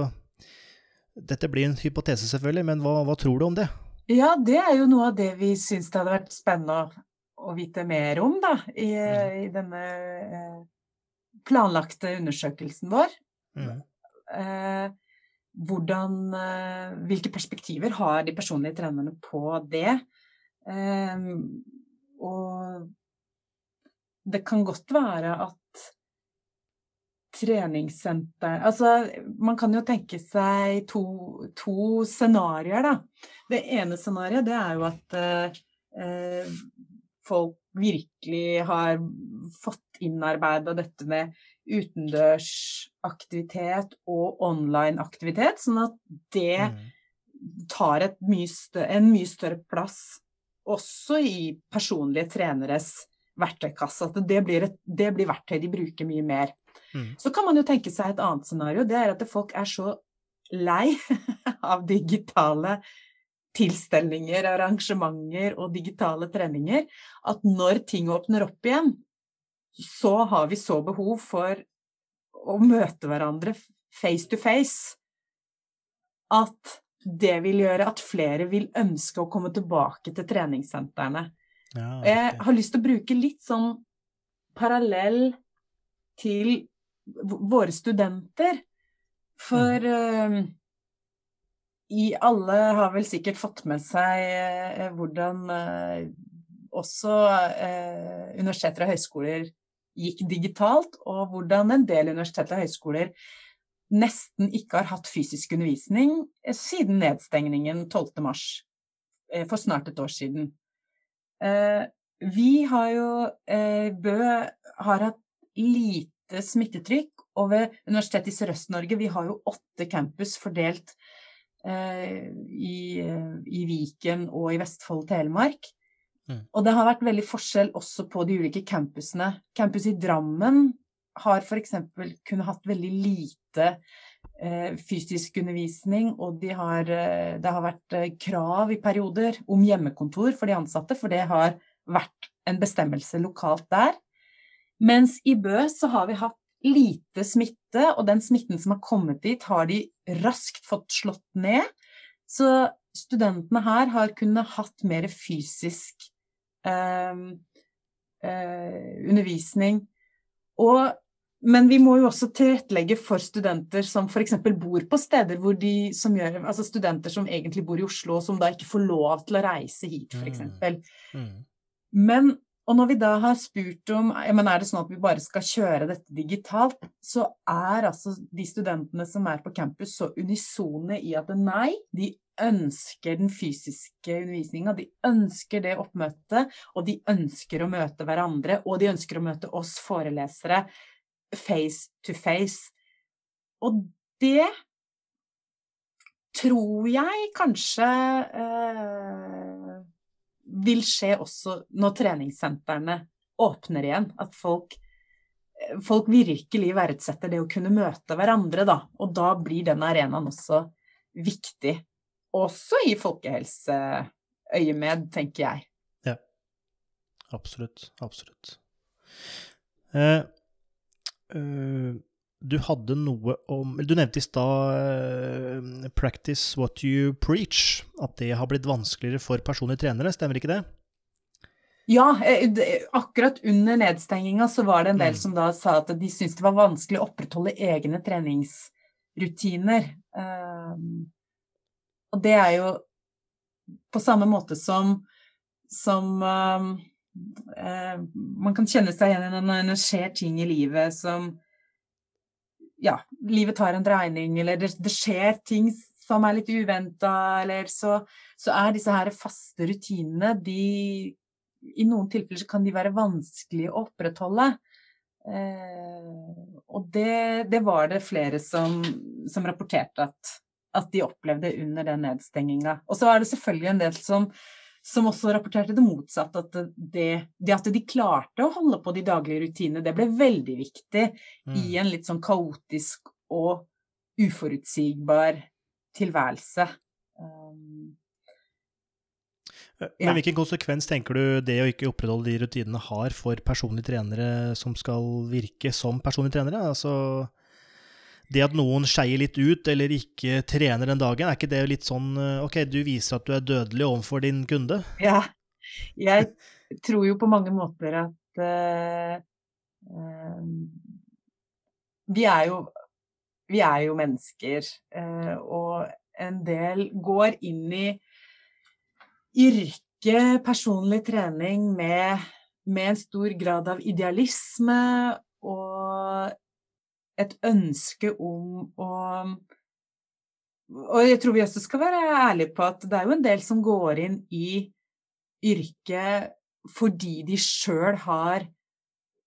dette blir en hypotese, selvfølgelig, men hva, hva tror du om det? Ja, det er jo noe av det vi syns det hadde vært spennende å, vite mer om, da, i, i denne eh, planlagte undersøkelsen vår. Mm. Eh, hvordan eh, Hvilke perspektiver har de personlige trenerne på det? Og det kan godt være at treningssenter Altså, man kan jo tenke seg to, to scenarioer, da. Det ene scenarioet, det er jo at eh, folk virkelig har fått innarbeida dette med utendørsaktivitet og online-aktivitet, sånn at det Mm. tar mye større, en mye større plass også i personlige treneres verktøykasse. At det blir, et, det blir verktøy de bruker mye mer. Mm. Så kan man jo tenke seg et annet scenario. Det er at folk er så lei av digitale tilstelninger, arrangementer og digitale treninger at når ting åpner opp igjen, så har vi så behov for å møte hverandre face to face at det vil gjøre at flere vil ønske å komme tilbake til treningssentrene. Ja, Jeg har lyst til å bruke litt sånn parallell til våre studenter. For uh, i alle har vel sikkert fått med seg uh, hvordan uh, også universiteter og høyskoler gikk digitalt, og hvordan en del universiteter og høyskoler nesten ikke har hatt fysisk undervisning siden nedstengningen 12. mars, for snart et år siden. Vi har jo Bø har hatt lite smittetrykk, og ved Universitetet i Sørøst-Norge vi har jo åtte campus fordelt eh, i, i Viken og i Vestfold og Telemark. Mm. Og det har vært veldig forskjell også på de ulike campusene. Campus i Drammen har f.eks. kunne hatt veldig lite eh, fysisk undervisning, og de har, eh, det har vært eh, krav i perioder om hjemmekontor for de ansatte, for det har vært en bestemmelse lokalt der. Mens i Bø så har vi hatt lite smitte, og den smitten som har kommet dit, har de raskt fått slått ned. Så studentene her har kunnet hatt mer fysisk eh, eh, undervisning. Og men vi må jo også tilrettelegge for studenter som f.eks. bor på steder hvor de som gjør Altså studenter som egentlig bor i Oslo, og som da ikke får lov til å reise hit, f.eks. Mm. mm. Men og når vi da har spurt om men er det sånn at vi bare skal kjøre dette digitalt, så er altså de studentene som er på campus så unisone i at nei, de ønsker den fysiske undervisninga, de ønsker det oppmøtet, og de ønsker å møte hverandre, og de ønsker å møte oss forelesere face to face. Og det tror jeg kanskje eh, vil skje også når treningssentrene åpner igjen. At folk, folk, virkelig verdsetter det å kunne møte hverandre, da. Og da blir den arenaen også viktig. Også i folkehelseøyemed, tenker jeg. Ja. Absolutt. Absolutt. Eh, øh du hadde noe om Du nevnte i stad uh, 'practice what you preach'. At det har blitt vanskeligere for personlige trenere, stemmer ikke det? Ja, eh, akkurat under nedstenginga så var det en del mm. som da sa at de syntes det var vanskelig å opprettholde egne treningsrutiner. Um, og det er jo på samme måte som, som um, uh, Man kan kjenne seg igjen i når det skjer ting i livet som ja, livet tar en dreining, eller det, det skjer ting som er litt uventa, eller så, så, er disse her faste rutinene de I noen tilfeller så kan de være vanskelig å opprettholde. Eh, og det, det, var det flere som, som rapporterte at, at, de opplevde under den nedstenginga. Og så er det selvfølgelig en del som som også rapporterte det motsatte. At det, det, at de klarte å holde på de daglige rutinene, det ble veldig viktig mm. i en litt sånn kaotisk og uforutsigbar tilværelse. Um, Men ja. hvilken konsekvens tenker du det å ikke opprettholde de rutinene har for personlige trenere som skal virke som personlige trenere? Altså det at noen skeier litt ut eller ikke trener den dagen, er ikke det litt sånn eh, OK, du viser at du er dødelig overfor din kunde? Ja. Jeg tror jo på mange måter at uh, uh, vi, er jo, vi er jo mennesker, og en del går inn i yrket personlig trening med, med en stor grad av idealisme og et ønske om å Og jeg tror vi også skal være ærlige på at det er jo en del som går inn i yrket fordi de sjøl har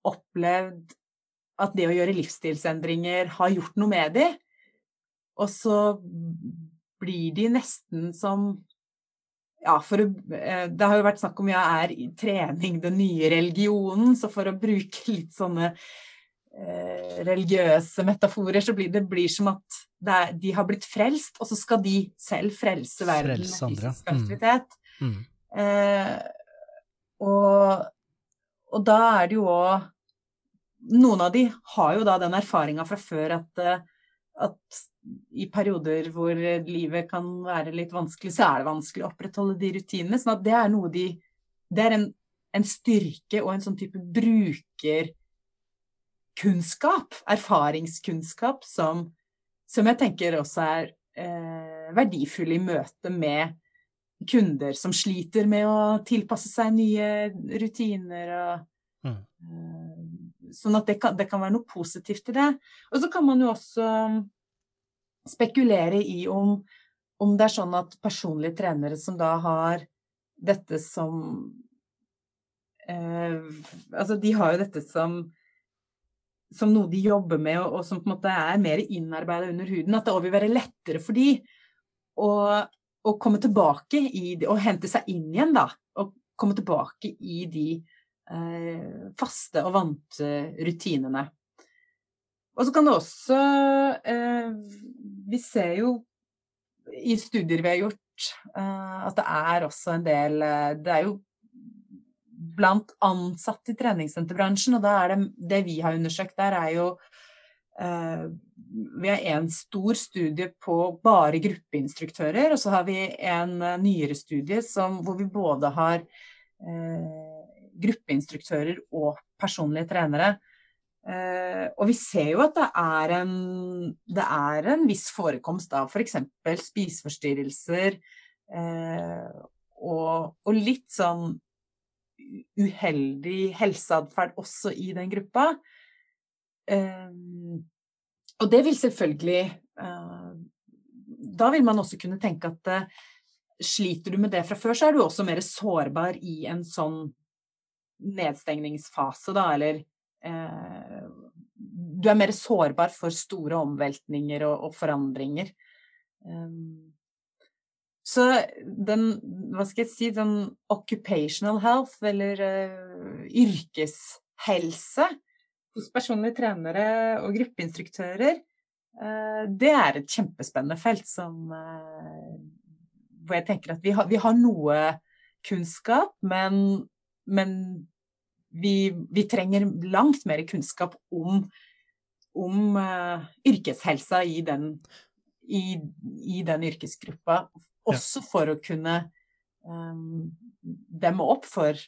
opplevd at det å gjøre livsstilsendringer har gjort noe med dem. Og så blir de nesten som ja, for eh, Det har jo vært snakk om ja, er trening den nye religionen? Så for å bruke litt sånne religiøse metaforer, så blir det blir som at er, de har blitt frelst, og så skal de selv frelse verden med fysisk mm. aktivitet. Mm. Mm. Eh, og, og, da er det jo òg Noen av de har jo da den erfaringa fra før at, eh, at i perioder hvor livet kan være litt vanskelig, så er det vanskelig å opprettholde de rutinene. sånn at det er noe de Det er en, en styrke og en sånn type bruker kunnskap, erfaringskunnskap, som, som jeg tenker også er eh, verdifull i møte med kunder som sliter med å tilpasse seg nye rutiner. Og, mm. eh, sånn at det kan, det kan, være noe positivt i det. Og så kan man jo også spekulere i om, om det er sånn at personlige trenere som da har dette som eh, Altså, de har jo dette som som noe de jobber med, og, og som på en måte er mer innarbeida under huden, at det òg vil være lettere for de å, å komme tilbake i det, og hente seg inn igjen, da. Og komme tilbake i de eh, faste og vante rutinene. Og så kan det også eh, Vi ser jo i studier vi har gjort, eh, at det er også en del eh, Det er jo blant ansatte i treningssenterbransjen. Og da er det, det vi har undersøkt der, er jo eh, Vi har en stor studie på bare gruppeinstruktører, og så har vi en uh, nyere studie som, hvor vi både har eh, gruppeinstruktører og personlige trenere. Eh, og vi ser jo at det er en, det er en viss forekomst av f.eks. For spiseforstyrrelser eh, og, og, litt sånn uheldig helseatferd også i den gruppa. Eh, og det vil selvfølgelig eh, Da vil man også kunne tenke at eh, sliter du med det fra før, så er du også mer sårbar i en sånn nedstengningsfase, da, eller eh, Du er mer sårbar for store omveltninger og, forandringer. Um, så den, hva skal jeg si, den occupational health, eller uh, yrkeshelse hos personlige trenere og gruppeinstruktører, uh, det er et kjempespennende felt som uh, Hvor jeg tenker at vi har, vi har noe kunnskap, men, men vi, vi, trenger langt mer kunnskap om, om yrkeshelsa i den, i, i den yrkesgruppa. Også for å kunne um, demme opp for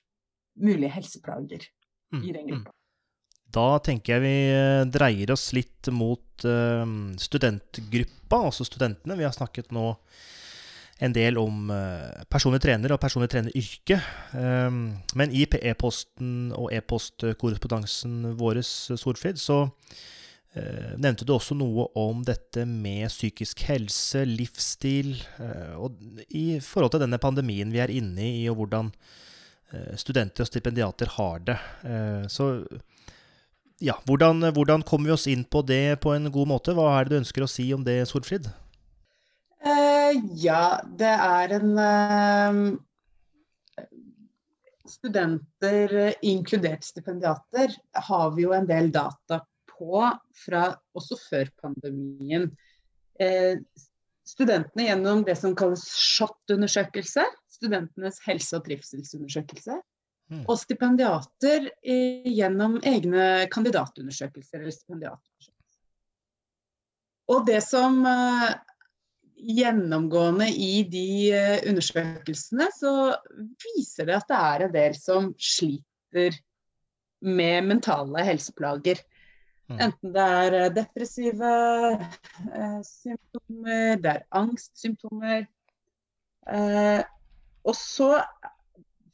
mulige helseplager mm. i den mm. gruppa. Da tenker jeg vi eh, dreier oss litt mot uh, studentgruppa, altså studentene. Vi har snakket nå en del om uh, personlig trener og personlig treneryrke. Um, men i e-posten og e-postkorrespondansen vår, Solfrid, så nevnte du også noe om dette med psykisk helse, livsstil, eh, og i forhold til denne pandemien vi er inne i, og hvordan studenter og stipendiater har det. Så ja, hvordan, hvordan kommer vi oss inn på det på en god måte? Hva er det du ønsker å si om det, Solfrid? Uh, ja, det er en uh, Studenter, inkludert stipendiater, har vi jo en del data på fra også før pandemien. Eh, studentene gjennom det som kalles SHoT-undersøkelse, studentenes helse- og trivselsundersøkelse. Mm. Og stipendiater gjennom egne kandidatundersøkelser eller stipendiatundersøkelser. Og det som gjennomgående i de eh, undersøkelsene så viser det at det er en del som sliter med mentale helseplager. Mm. Enten det er eh, depressive eh, symptomer, det er angstsymptomer. Eh, og så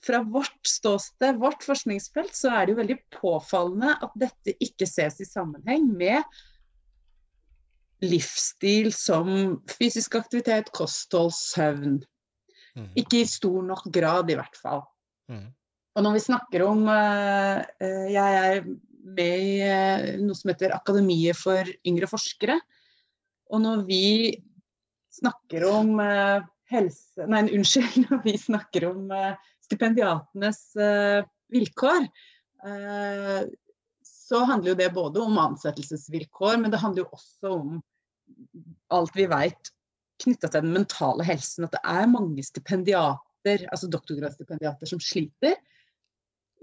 fra vårt ståsted, vårt forskningsfelt, så er det jo veldig påfallende at dette ikke ses i sammenheng med livsstil som fysisk aktivitet, kosthold, søvn. Mm. Ikke i stor nok grad, i hvert fall. Mm. Og når vi snakker om eh, Jeg er med i uh, noe som heter Akademiet for yngre forskere. Og når vi snakker om uh, helse Nei, unnskyld. Når vi snakker om stipendiatenes vilkår, så handler jo det både om ansettelsesvilkår, men det handler jo også om alt vi vet knytta til den mentale helsen. At det er mange stipendiater, altså doktorgradsstipendiater, som sliter.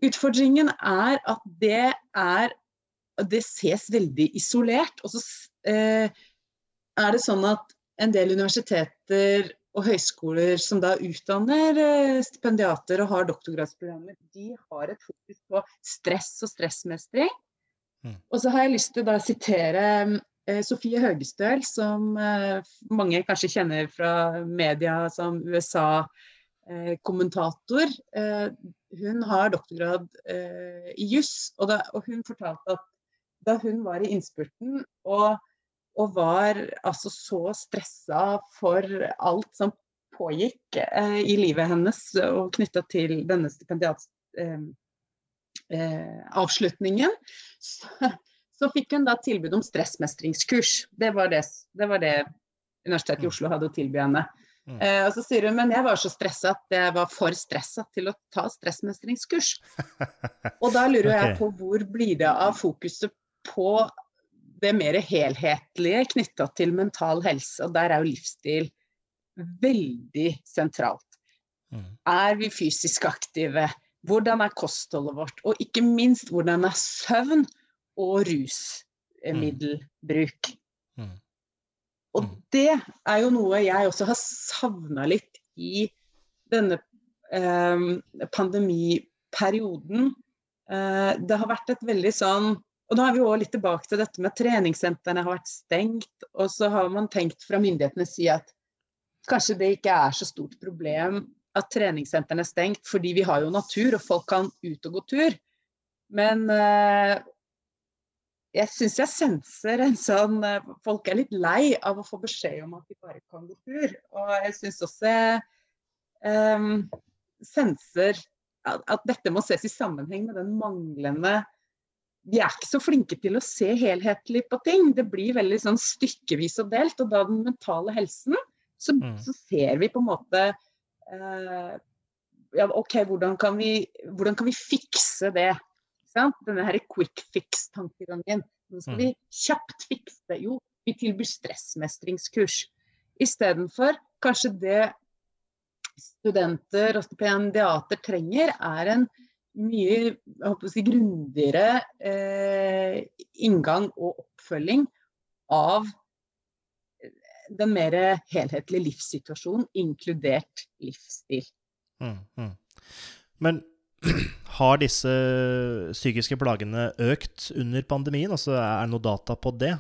Utfordringen er at det er Det ses veldig isolert. Og så eh, er det sånn at en del universiteter og høyskoler som da utdanner eh, stipendiater og har doktorgradsprogrammer, de har et fokus på stress og stressmestring. Mm. Og så har jeg lyst til å sitere Eh, Sofie Høgestøl, som eh, mange kanskje kjenner fra media som USA-kommentator. Eh, hun har doktorgrad i juss, og, og, hun fortalte at da hun var i innspurten og, og var altså så stressa for alt som pågikk i livet hennes og knytta til denne stipendiatavslutningen, så, så fikk hun da tilbud om stressmestringskurs. Det var det, det, var det Universitetet i mm. Oslo hadde å tilby henne. Mm. Eh, og så sier hun men jeg var så stressa at jeg var for stressa til å ta stressmestringskurs. og da lurer okay. jeg på hvor blir det av fokuset på det mer helhetlige knytta til mental helse, og der er jo livsstil veldig sentralt. Mm. Er vi fysisk aktive? Hvordan er kostholdet vårt? Og ikke minst, hvordan er søvn? og rusmiddelbruk. Mm. Og mm. det er jo noe jeg også har savna litt i denne eh, pandemiperioden. Eh, det har vært et veldig sånn Og nå er vi også litt tilbake til dette med treningssentrene har vært stengt. Og så har man tenkt fra myndighetenes side at kanskje det ikke er så stort problem at treningssentrene er stengt, fordi vi har jo natur og folk kan ut og gå tur. Men eh, jeg syns jeg senser en sånn eh, Folk er litt lei av å få beskjed om at de bare kan gå tur. Og jeg syns også jeg um, senser at, at dette må ses i sammenheng med den manglende vi er ikke så flinke til å se helhetlig på ting. Det blir veldig sånn stykkevis og delt. Og da den mentale helsen, så, mm. så ser vi på en måte uh, ja, OK, hvordan kan, vi, hvordan kan vi fikse det? Denne her quick fix-tankegangen. Nå skal mm. vi kjapt fikse? Jo, vi tilbyr stressmestringskurs. Istedenfor kanskje det studenter og stipendiater trenger, er en mye si, grundigere eh, inngang og oppfølging av den mer helhetlige livssituasjonen, inkludert livsstil. Mm, mm. Men har disse psykiske plagene økt under pandemien? Altså, er det noe data på det?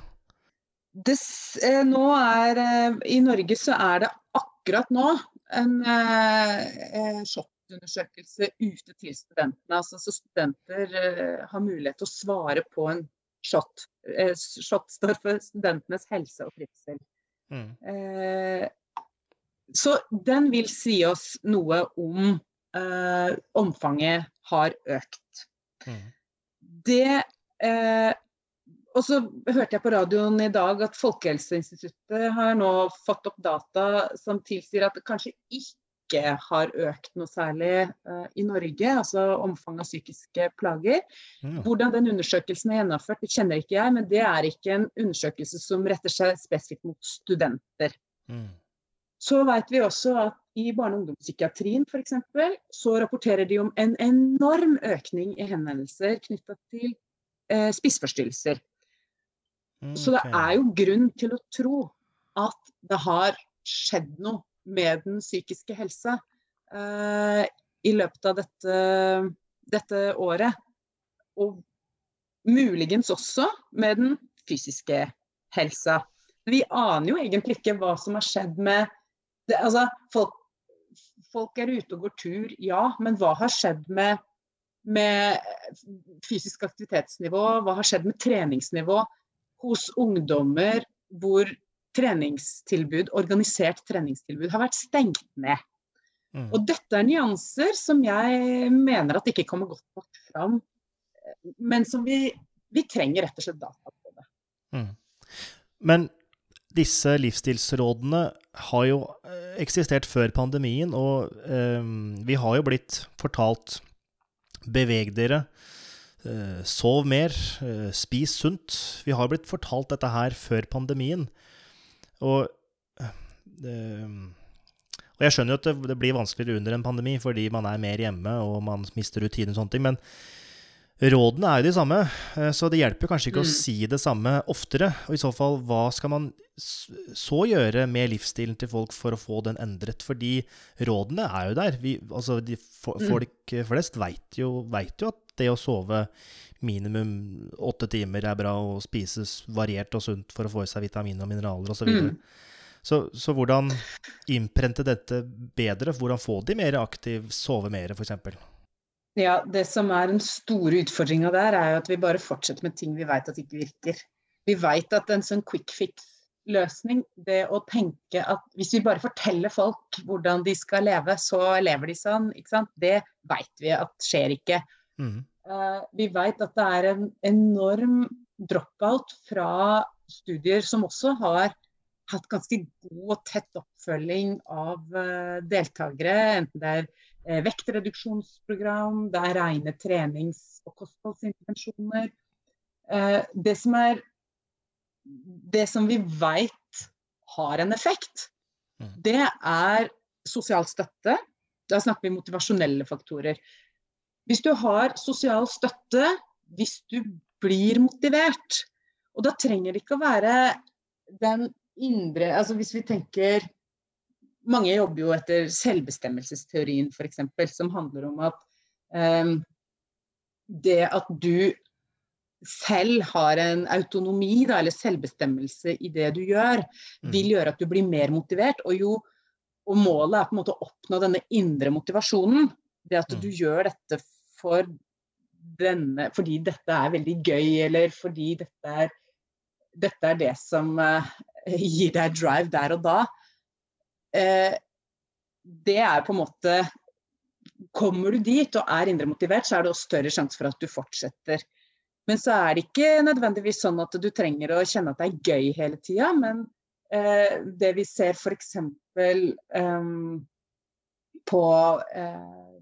det eh, nå er, eh, I Norge så er det akkurat nå en eh, eh sjokk undersøkelse ute til studentene. Altså, så studenter eh, har mulighet til å svare på en SHOT. Eh, SHOT står for studentenes helse og trivsel. Mm. Eh, så den vil si oss noe om omfanget har økt. Mm. Det og så hørte jeg på radioen i dag at Folkehelseinstituttet har nå fått opp data som tilsier at det kanskje ikke har økt noe særlig eh, i Norge, altså omfanget av psykiske plager. Mm. Hvordan den undersøkelsen er gjennomført, det kjenner ikke jeg, men det er ikke en undersøkelse som retter seg spesifikt mot studenter. Mm. Så vet vi også at i barne- og ungdomspsykiatrien f.eks. så rapporterer de om en enorm økning i henvendelser knytta til eh, spiseforstyrrelser. Okay. Så det er jo grunn til å tro at det har skjedd noe med den psykiske helsa eh, i løpet av dette, dette, året. Og muligens også med den fysiske helsa. Vi aner jo egentlig ikke hva som har skjedd med det, altså, folk, folk, er ute og går tur, ja, men hva har skjedd med, med fysisk aktivitetsnivå? Hva har skjedd med treningsnivå hos ungdommer hvor treningstilbud, organisert treningstilbud har vært stengt ned. Mm. Og dette er nyanser som jeg mener at ikke kommer godt nok fram, men som vi, vi trenger rett og slett data på det. Mm. Men disse livsstilsrådene har jo eh, eksistert før pandemien, og um, vi har jo blitt fortalt beveg dere, uh, sov mer, spis sunt. Vi har blitt fortalt dette her før pandemien. Og, og jeg skjønner jo at det, blir vanskeligere under en pandemi fordi man er mer hjemme og man mister rutiner og sånne ting. Men rådene er jo de samme, eh, så det hjelper kanskje ikke mm. å si det samme oftere. Og i så fall, hva skal man så gjøre med livsstilen til folk for å få den endret? Fordi rådene er jo der. Vi, altså, de, for, mm. folk flest veit jo, vet jo at det å sove minimum åtte timer er bra, og spises variert og sunt for å få i seg vitaminer og mineraler osv. Så, mm. så Så hvordan innprente dette bedre? Hvordan få de mer aktiv, sove mer f.eks.? Ja, Det som er den store utfordringa der, er jo at vi bare fortsetter med ting vi vet at ikke virker. Vi vet at en sånn quick fix-løsning, det å tenke at hvis vi bare forteller folk hvordan de skal leve, så lever de sånn, ikke sant? det vet vi at skjer ikke. Mm. Eh, vi vet at det er en enorm dropout fra studier som også har hatt ganske god og tett oppfølging av eh, deltakere. Enten det er vektreduksjonsprogram, det er rene trenings- og kostholdsintervensjoner. Det som, er, det som vi vet har en effekt, mm. det er sosial støtte. Da snakker vi motivasjonelle faktorer. Hvis du har sosial støtte, hvis du blir motivert. Og da trenger det ikke å være den indre Altså hvis vi tenker Mange jobber jo etter selvbestemmelsesteorien f.eks., som handler om at um, det at du selv har en autonomi da, eller selvbestemmelse i det du gjør, Mm. vil gjøre at du blir mer motivert. Og, jo, og målet er på en måte å oppnå denne indre motivasjonen. Det at Mm. du gjør dette for denne, fordi dette er veldig gøy, eller fordi dette er, dette er det som uh, gir deg drive der og da. Eh, det er på en måte Kommer du dit og er indremotivert, så er det også større sjanse for at du fortsetter. Men så er det ikke nødvendigvis sånn at du trenger å kjenne at det er gøy hele tida. Men eh, det vi ser f.eks. Eh, på eh,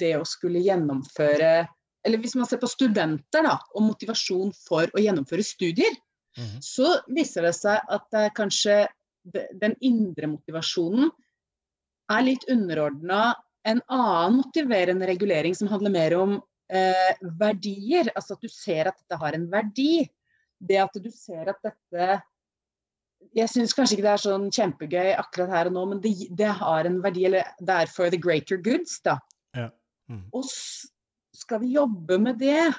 det å skulle gjennomføre Eller hvis man ser på studenter da, og motivasjon for å gjennomføre studier, Mhm. så viser det seg at det er kanskje den indre motivasjonen er litt underordna en annen motiverende regulering som handler mer om eh, verdier. Altså at du ser at dette har en verdi. Det at du ser at dette Jeg syns kanskje ikke det er sånn kjempegøy akkurat her og nå, men det, det har en verdi. Eller det er for the greater goods, da. Ja. Mm. Og skal vi jobbe med det,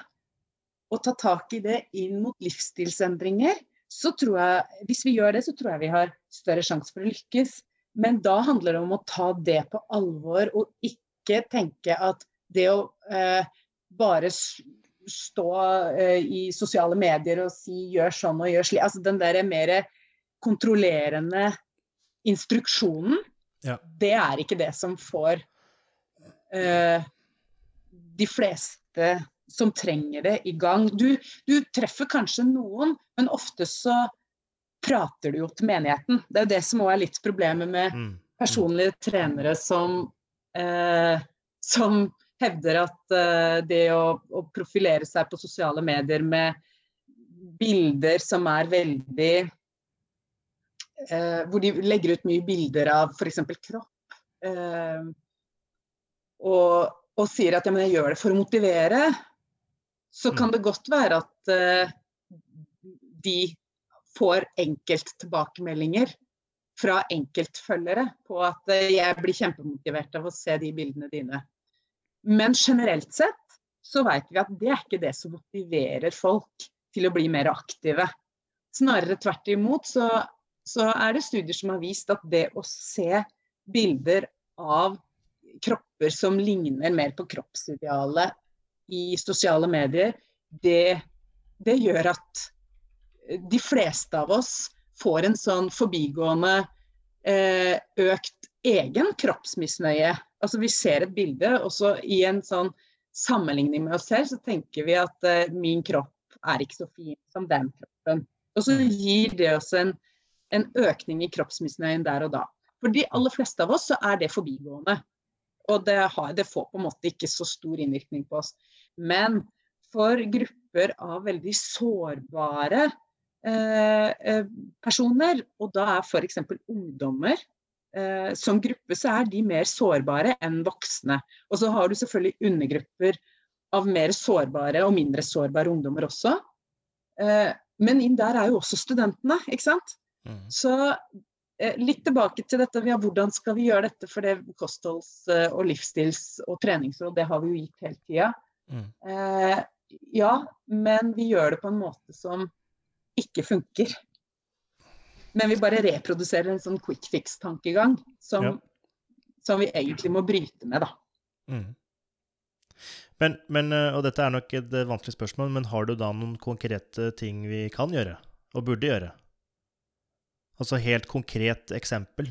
og ta tak i det inn mot livsstilsendringer, så tror jeg, hvis vi gjør det, så tror jeg vi har større sjanse for å lykkes. Men da handler det om å ta det på alvor, og ikke tenke at det å eh, bare stå eh, i sosiale medier og si 'gjør sånn og gjør slik', altså den der mer kontrollerende instruksjonen, Ja. det er ikke det som får eh, de fleste som trenger det, i gang. Du, du treffer kanskje noen, men ofte så prater du jo til menigheten. Det er jo det som òg er litt problemet med Mm. personlige trenere som, eh, som hevder at eh, det å, å profilere seg på sosiale medier med bilder som er veldig eh, Hvor de legger ut mye bilder av f.eks. kropp. Eh, og, og sier at ja, men jeg gjør det for å motivere, så kan det godt være at eh, de får enkelttilbakemeldinger fra enkeltfølgere på at eh, jeg blir kjempemotivert av å se de bildene dine. Men generelt sett så vet vi at det er ikke det som motiverer folk til å bli mer aktive. Snarere tvert imot så, så er det studier som har vist at det å se bilder av kropper som ligner mer på kroppsidealet i sosiale medier, det, det gjør at de fleste av oss får en sånn forbigående eh, økt egen kroppsmisnøye. Altså Vi ser et bilde, og så i en sånn sammenligning med oss selv, så tenker vi at eh, min kropp er ikke så fin som den kroppen. Og så gir det oss en, en økning i kroppsmisnøyen der og da. For de aller fleste av oss så er det forbigående. Og det, har, det får på en måte ikke så stor innvirkning på oss. Men for grupper av veldig sårbare personer, og da er f.eks. ungdommer eh, som gruppe, så er de mer sårbare enn voksne. Og så har du selvfølgelig undergrupper av mer sårbare og mindre sårbare ungdommer også. Eh, men inn der er jo også studentene, ikke sant. Mm. Så eh, litt tilbake til dette, ja, hvordan skal vi gjøre dette? For det kostholds- eh, og livsstils- og treningsråd, det har vi jo gitt hele tida. Mm. Eh, ja, men vi gjør det på en måte som ikke funker. Men vi bare reproduserer en sånn quick fix-tankegang som, Ja. som vi egentlig må bryte med, da. Mm. Men, men, eh, og dette er nok et eh, vanskelig spørsmål, men har du da noen konkrete ting vi kan gjøre, og burde gjøre? Altså helt konkret eksempel.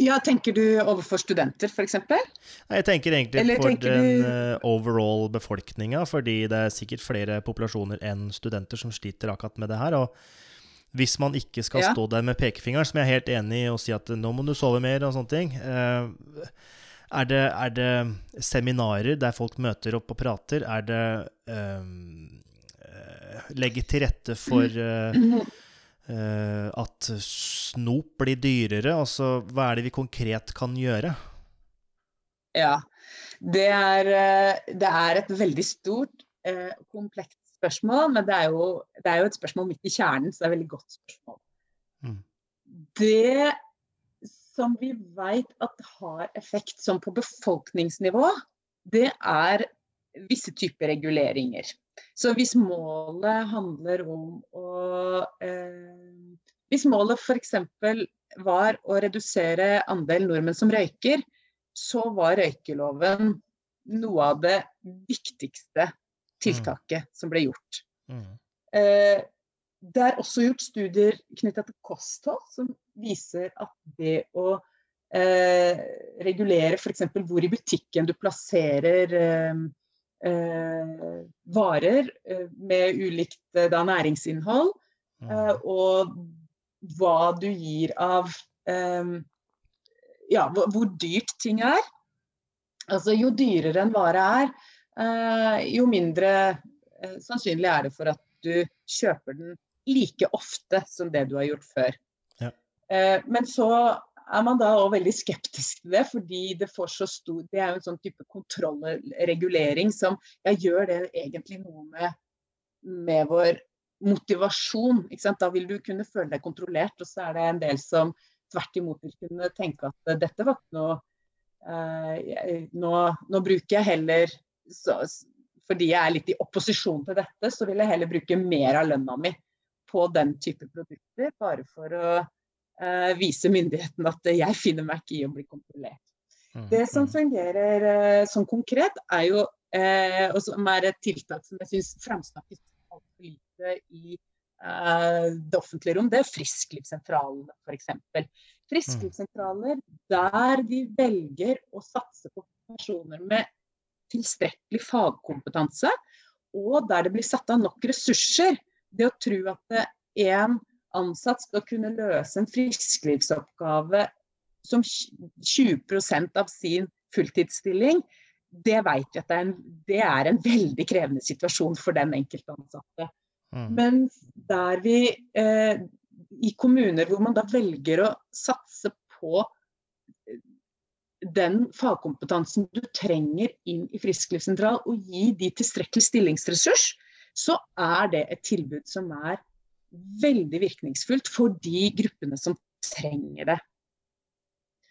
Ja, tenker du overfor studenter, f.eks.? Jeg tenker egentlig Eller for tenker den du- eh, overall befolkninga, fordi det er sikkert flere populasjoner enn studenter som sliter akkurat med det her. Og hvis man ikke skal Ja. stå der med pekefingeren, som jeg er helt enig i, og si at nå må du sove mer og sånne ting, eh, er det, er det seminarer der folk møter opp og prater? Er det eh, legge til rette for eh, at snop blir dyrere? Altså, hva er det vi konkret kan gjøre? Ja. Det er, eh, det er et veldig stort, eh, komplekst spørsmål, men det er, jo, det er jo et spørsmål midt i kjernen, så det er et veldig godt spørsmål. Mm. Det som vi vet at har effekt sånn på befolkningsnivå, det er visse typer reguleringer. Så hvis målet handler om å eh, Hvis målet f.eks. var å redusere andel nordmenn som røyker, så var røykeloven noe av det viktigste tiltaket mm. som ble gjort. Mm. Eh, det er også gjort studier knytta til kosthold som viser at det å eh, regulere f.eks. hvor i butikken du plasserer eh, eh varer eh, med ulikt eh, da, næringsinnhold, mm. og hva du gir av Ja, hvor dyrt ting er. Altså jo dyrere en vare er, jo mindre sannsynlig er det for at du kjøper den like ofte som det du har gjort før. Ja. Eh, men så er man da òg veldig skeptisk til det, fordi det får så stor Det er jo en sånn type kontrollregulering som ja, gjør det egentlig noe med, med vår motivasjon. Ikke sant? Da vil du kunne føle deg kontrollert, og så er det en del som tvert imot vil kunne tenke at dette var ikke noe eh, nå, nå, bruker jeg heller så, fordi jeg er litt i opposisjon til dette, så vil jeg heller bruke mer av lønna mi på den type produkter, bare for å uh, vise myndighetene at jeg finner meg ikke i å bli kontrollert. Mm, det som mm. fungerer uh, sånn konkret, er jo, uh, og som er et tiltak som jeg syns framsnakkes altfor lite i det offentlige rom, det er frisklivssentralene f.eks. Frisklivssentraler der de velger å satse på personer med tilstrekkelig fagkompetanse, og der det blir satt av nok ressurser det å tro at en ansatt skal kunne løse en frisklivsoppgave som 20% av sin fulltidsstilling, det vet vi at det er, en, det er en veldig krevende situasjon for den enkelte ansatte. Mm. Men der vi eh, i kommuner hvor man da velger å satse på eh, den fagkompetansen du trenger inn i frisklivssentral, og gi de tilstrekkelig stillingsressurs, så er det et tilbud som er veldig virkningsfullt for de gruppene som trenger det.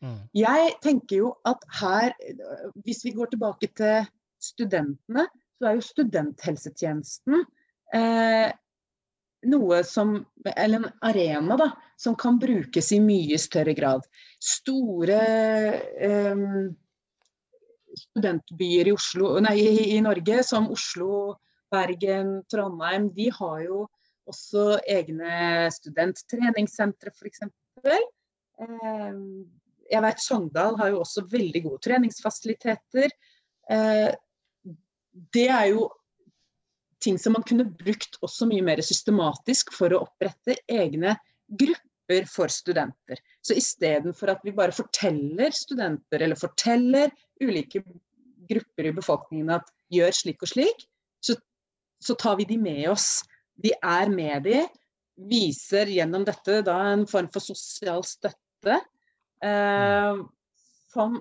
Mm. Jeg tenker jo at her, hvis vi går tilbake til studentene, så er jo studenthelsetjenesten eh, noe som Eller en arena da, som kan brukes i mye større grad. Store eh, studentbyer i, Oslo, nei, i Norge, som Oslo, Bergen, Trondheim, de har jo også egne studenttreningssentre, f.eks. Eh, jeg vet Sogndal har jo også veldig gode treningsfasiliteter. Eh, det er jo ting som man kunne brukt også mye mer systematisk for å opprette egne grupper for studenter. Så istedenfor at vi bare forteller studenter eller forteller ulike grupper i befolkningen at gjør slik og slik, så så tar vi de med oss. Vi er med de, viser gjennom dette da en form for sosial støtte eh, som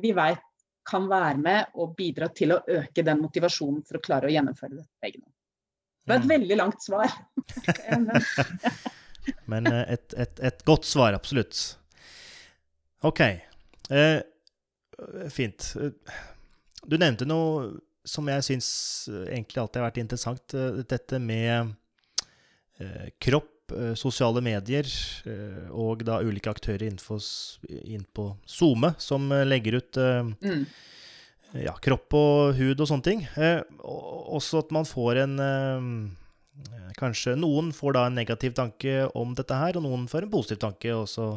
vi vet kan være med og bidra til å øke den motivasjonen for å klare å gjennomføre dette på egen hånd. Det var et mm. veldig langt svar. Men eh, et, et, et, godt svar, absolutt. OK. Eh, fint. Du nevnte noe som jeg syns eh, egentlig alltid har vært interessant, eh, dette med eh, kropp, sosiale medier og da ulike aktører innenfor, inn på SoMe som legger ut mm. ja, kropp og hud og sånne ting. Også at man får en Kanskje noen får da en negativ tanke om dette her, og noen får en positiv tanke også.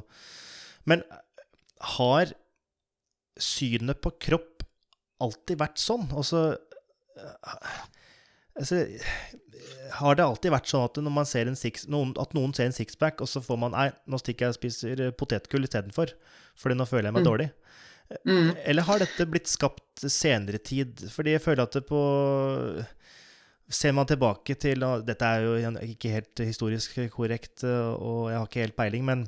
Men har synet på kropp alltid vært sånn. Altså, altså Har det alltid vært sånn at, når man ser en six, noen, at noen ser en sixpack, og så får man Nei, nå stikker jeg og spiser potetgull istedenfor, fordi nå føler jeg meg mm. dårlig. Mm. Eller har dette blitt skapt senere tid? Fordi jeg føler at det på Ser man tilbake til og Dette er jo ikke helt historisk korrekt, og jeg har ikke helt peiling, men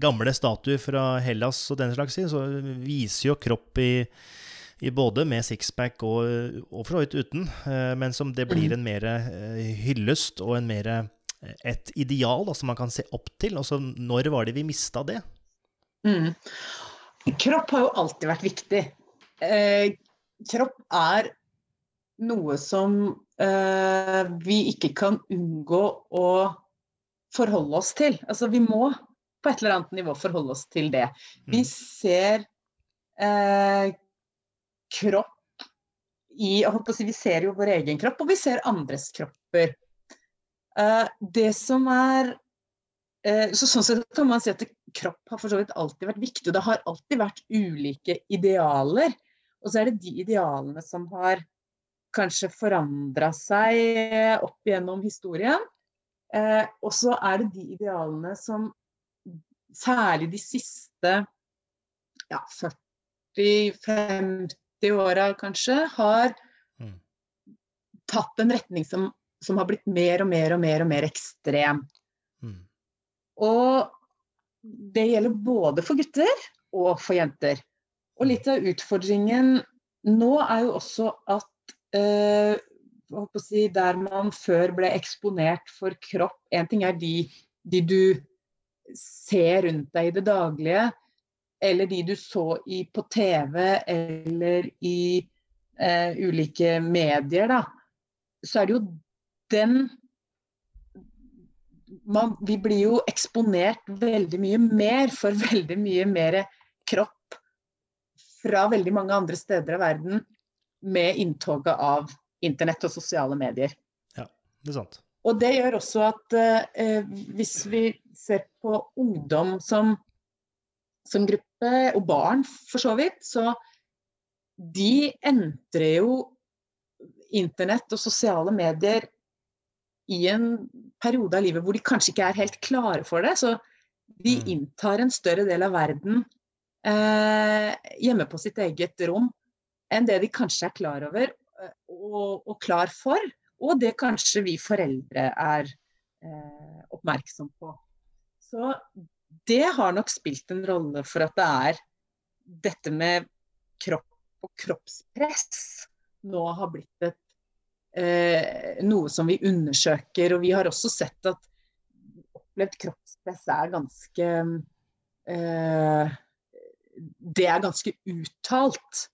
gamle statuer fra Hellas og den slags, så viser jo kropp i både med sixpack og, og for så vidt uten, eh, men som det blir mm. en mer eh, hyllest og en mer eh, et ideal da, som man kan se opp til. Altså, når var det vi mista det? Mm. Kropp har jo alltid vært viktig. Eh, kropp er noe som eh, vi ikke kan unngå å forholde oss til. Altså vi må på et eller annet nivå forholde oss til det. Vi Mm. ser eh, kropp i si, Vi ser jo vår egen kropp, og vi ser andres kropper. Uh, det som er uh, så Sånn sett kan man si at kropp har for så vidt alltid vært viktig. Og det har alltid vært ulike idealer. Og så er det de idealene som har kanskje forandra seg opp gjennom historien. Uh, og så er det de idealene som særlig de siste ja, 40-50 åra kanskje har Mm. tatt en retning som, som har blitt mer og mer og mer og mer ekstrem. Mm. Og det gjelder både for gutter og for jenter. Og litt av utfordringen nå er jo også at eh, si, der man før ble eksponert for kropp En ting er de, de du ser rundt deg i det daglige, eller de du så i, på TV eller i eh, ulike medier, da. Så er det jo den man, vi blir jo eksponert veldig mye mer for veldig mye mer kropp fra veldig mange andre steder av verden med inntoget av internett og sosiale medier. Ja, Det er sant. Og det gjør også at eh, hvis vi ser på ungdom som, som gruppe, og barn for så vidt, så de entrer jo internett og sosiale medier i en periode av livet hvor de kanskje ikke er helt klare for det. Så de Mm. inntar en større del av verden eh, hjemme på sitt eget rom enn det de kanskje er klar over eh, og, og klar for. Og det kanskje vi foreldre er eh, oppmerksom på. Så det har nok spilt en rolle for at det er dette med kropp og kroppspress nå har blitt et eh, noe som vi undersøker. Og vi har også sett at opplevd kroppspress er ganske eh, Det er ganske uttalt.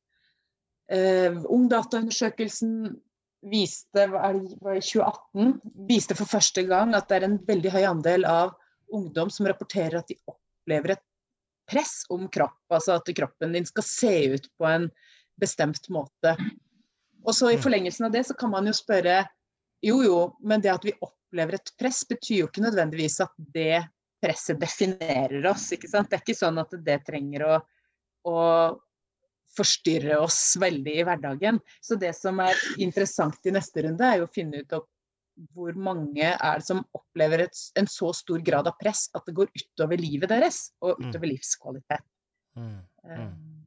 Eh, Ungdataundersøkelsen viste var det, var det 2018 viste for første gang at det er en veldig høy andel av ungdom som rapporterer at de opplever et press om kropp. Altså at kroppen din skal se ut på en bestemt måte. Og så i Mm. forlengelsen av det så kan man jo spørre jo jo, men det at vi opplever et press betyr jo ikke nødvendigvis at det presset definerer oss. ikke sant? Det er ikke sånn at det trenger å, å forstyrre oss veldig i hverdagen. Så det som er interessant i neste runde, er jo å finne ut av hvor mange er det som opplever et, en så stor grad av press at det går utover livet deres og Mm. utover livskvalitet. Mm. Mm.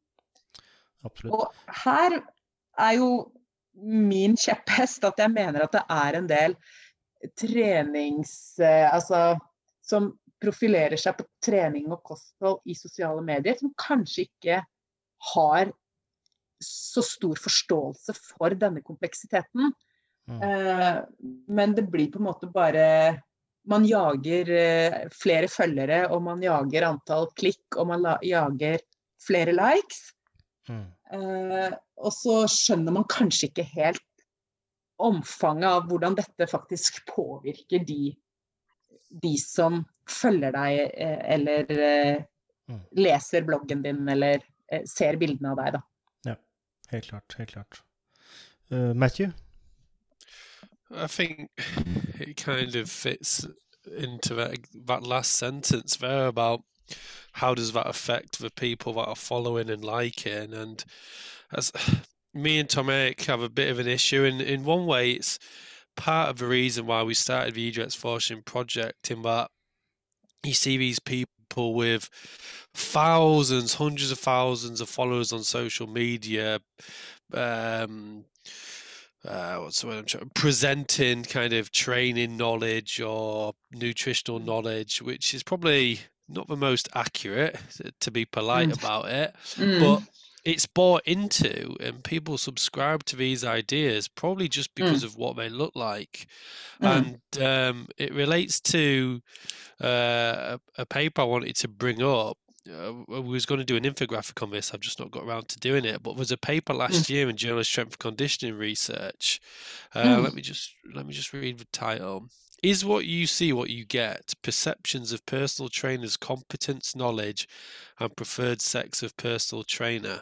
Absolutt. Og her er jo min kjepphest at jeg mener at det er en del trenings... eh, Altså som profilerer seg på trening og kosthold i sosiale medier, som kanskje ikke har så stor forståelse for denne kompleksiteten. Mm. Eh, men det blir på en måte bare Man jager eh, flere følgere, og man jager antall klikk, og man jager flere likes. Mm. Eh, og så skjønner man kanskje ikke helt omfanget av hvordan dette faktisk påvirker de, de som følger deg, eller Mm. leser bloggen din, eller ser bildene av deg, da. Helt klart. Helt klart. Uh, Matthew? I think it kind of fits into that, that last sentence there about how does that affect the people that are following and liking. And as me and Tom Eric have a bit of an issue, in in one way, it's part of the reason why we started the Idrettsforskning project. In that you see these people with thousands, hundreds of thousands of followers on social media. Um, uh, what's the word I'm trying presenting kind of training knowledge or nutritional knowledge, which is probably not the most accurate, to be polite Mm. about it, Mm. but it's bought into and people subscribe to these ideas probably just because of what they look like. Mm. And um, it relates to uh, a, a paper I wanted to bring up uh, we was going to do an infographic on this. I've just not got around to doing it. But there was a paper last year in Journal of Strength Conditioning Research. Uh, Mm. Let me just let me just read the title. Is what you see what you get? Perceptions of personal trainers' competence, knowledge, and preferred sex of personal trainer.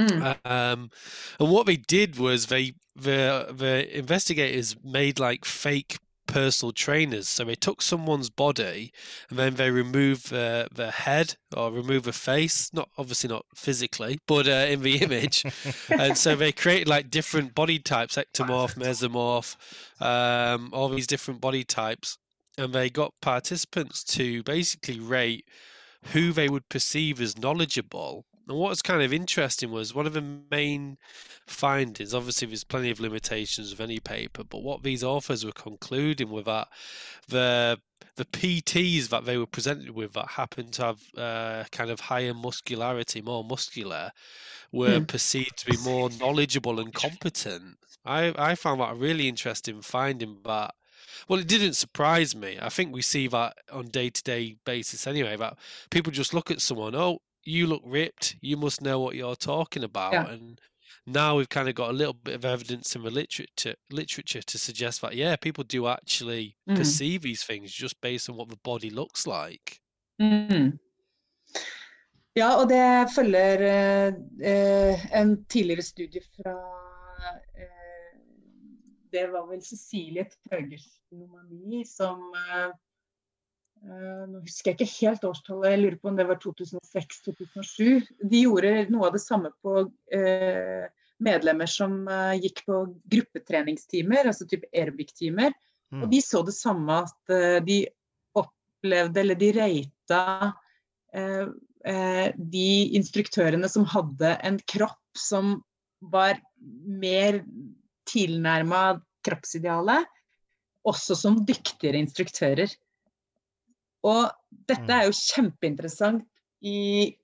Mm. Um, and what they did was they the the investigators made like fake personal trainers. So they took someone's body and then they removed their their head or remove a face, not obviously not physically, but uh, in the image. and so they created like different body types, ectomorph, mesomorph, um, all these different body types, and they got participants to basically rate who they would perceive as knowledgeable. And what was kind of interesting was one of the main findings. Obviously, there's plenty of limitations of any paper, but what these authors were concluding were that the the PTs that they were presented with that happened to have uh, kind of higher muscularity, more muscular, were Mm. perceived to be more knowledgeable and competent. I, I found that a really interesting finding, but well, it didn't surprise me. I think we see that on day to day basis anyway. That people just look at someone, oh, you look ripped, you must know what you're talking about, Yeah. and now we've kind of got a little bit of evidence in the literature literature to suggest that yeah, people do actually Mm. perceive these things just based on what the body looks like. Mm. Ja, og det følger eh, eh, en tidligere studie fra eh, Det var vel Cecilie Nomani som eh, Nå husker jeg ikke helt årstallet, jeg lurer på om det var 2006-2007. De gjorde noe av det samme på eh, medlemmer som eh, gikk på gruppetreningstimer, altså type aerobic-timer. Mm. Og de så det samme at eh, de opplevde, eller de rata eh, eh, de instruktørene som hadde en kropp som var mer tilnærma kroppsidealet, også som dyktigere instruktører. Og dette Mm. er jo kjempeinteressant i,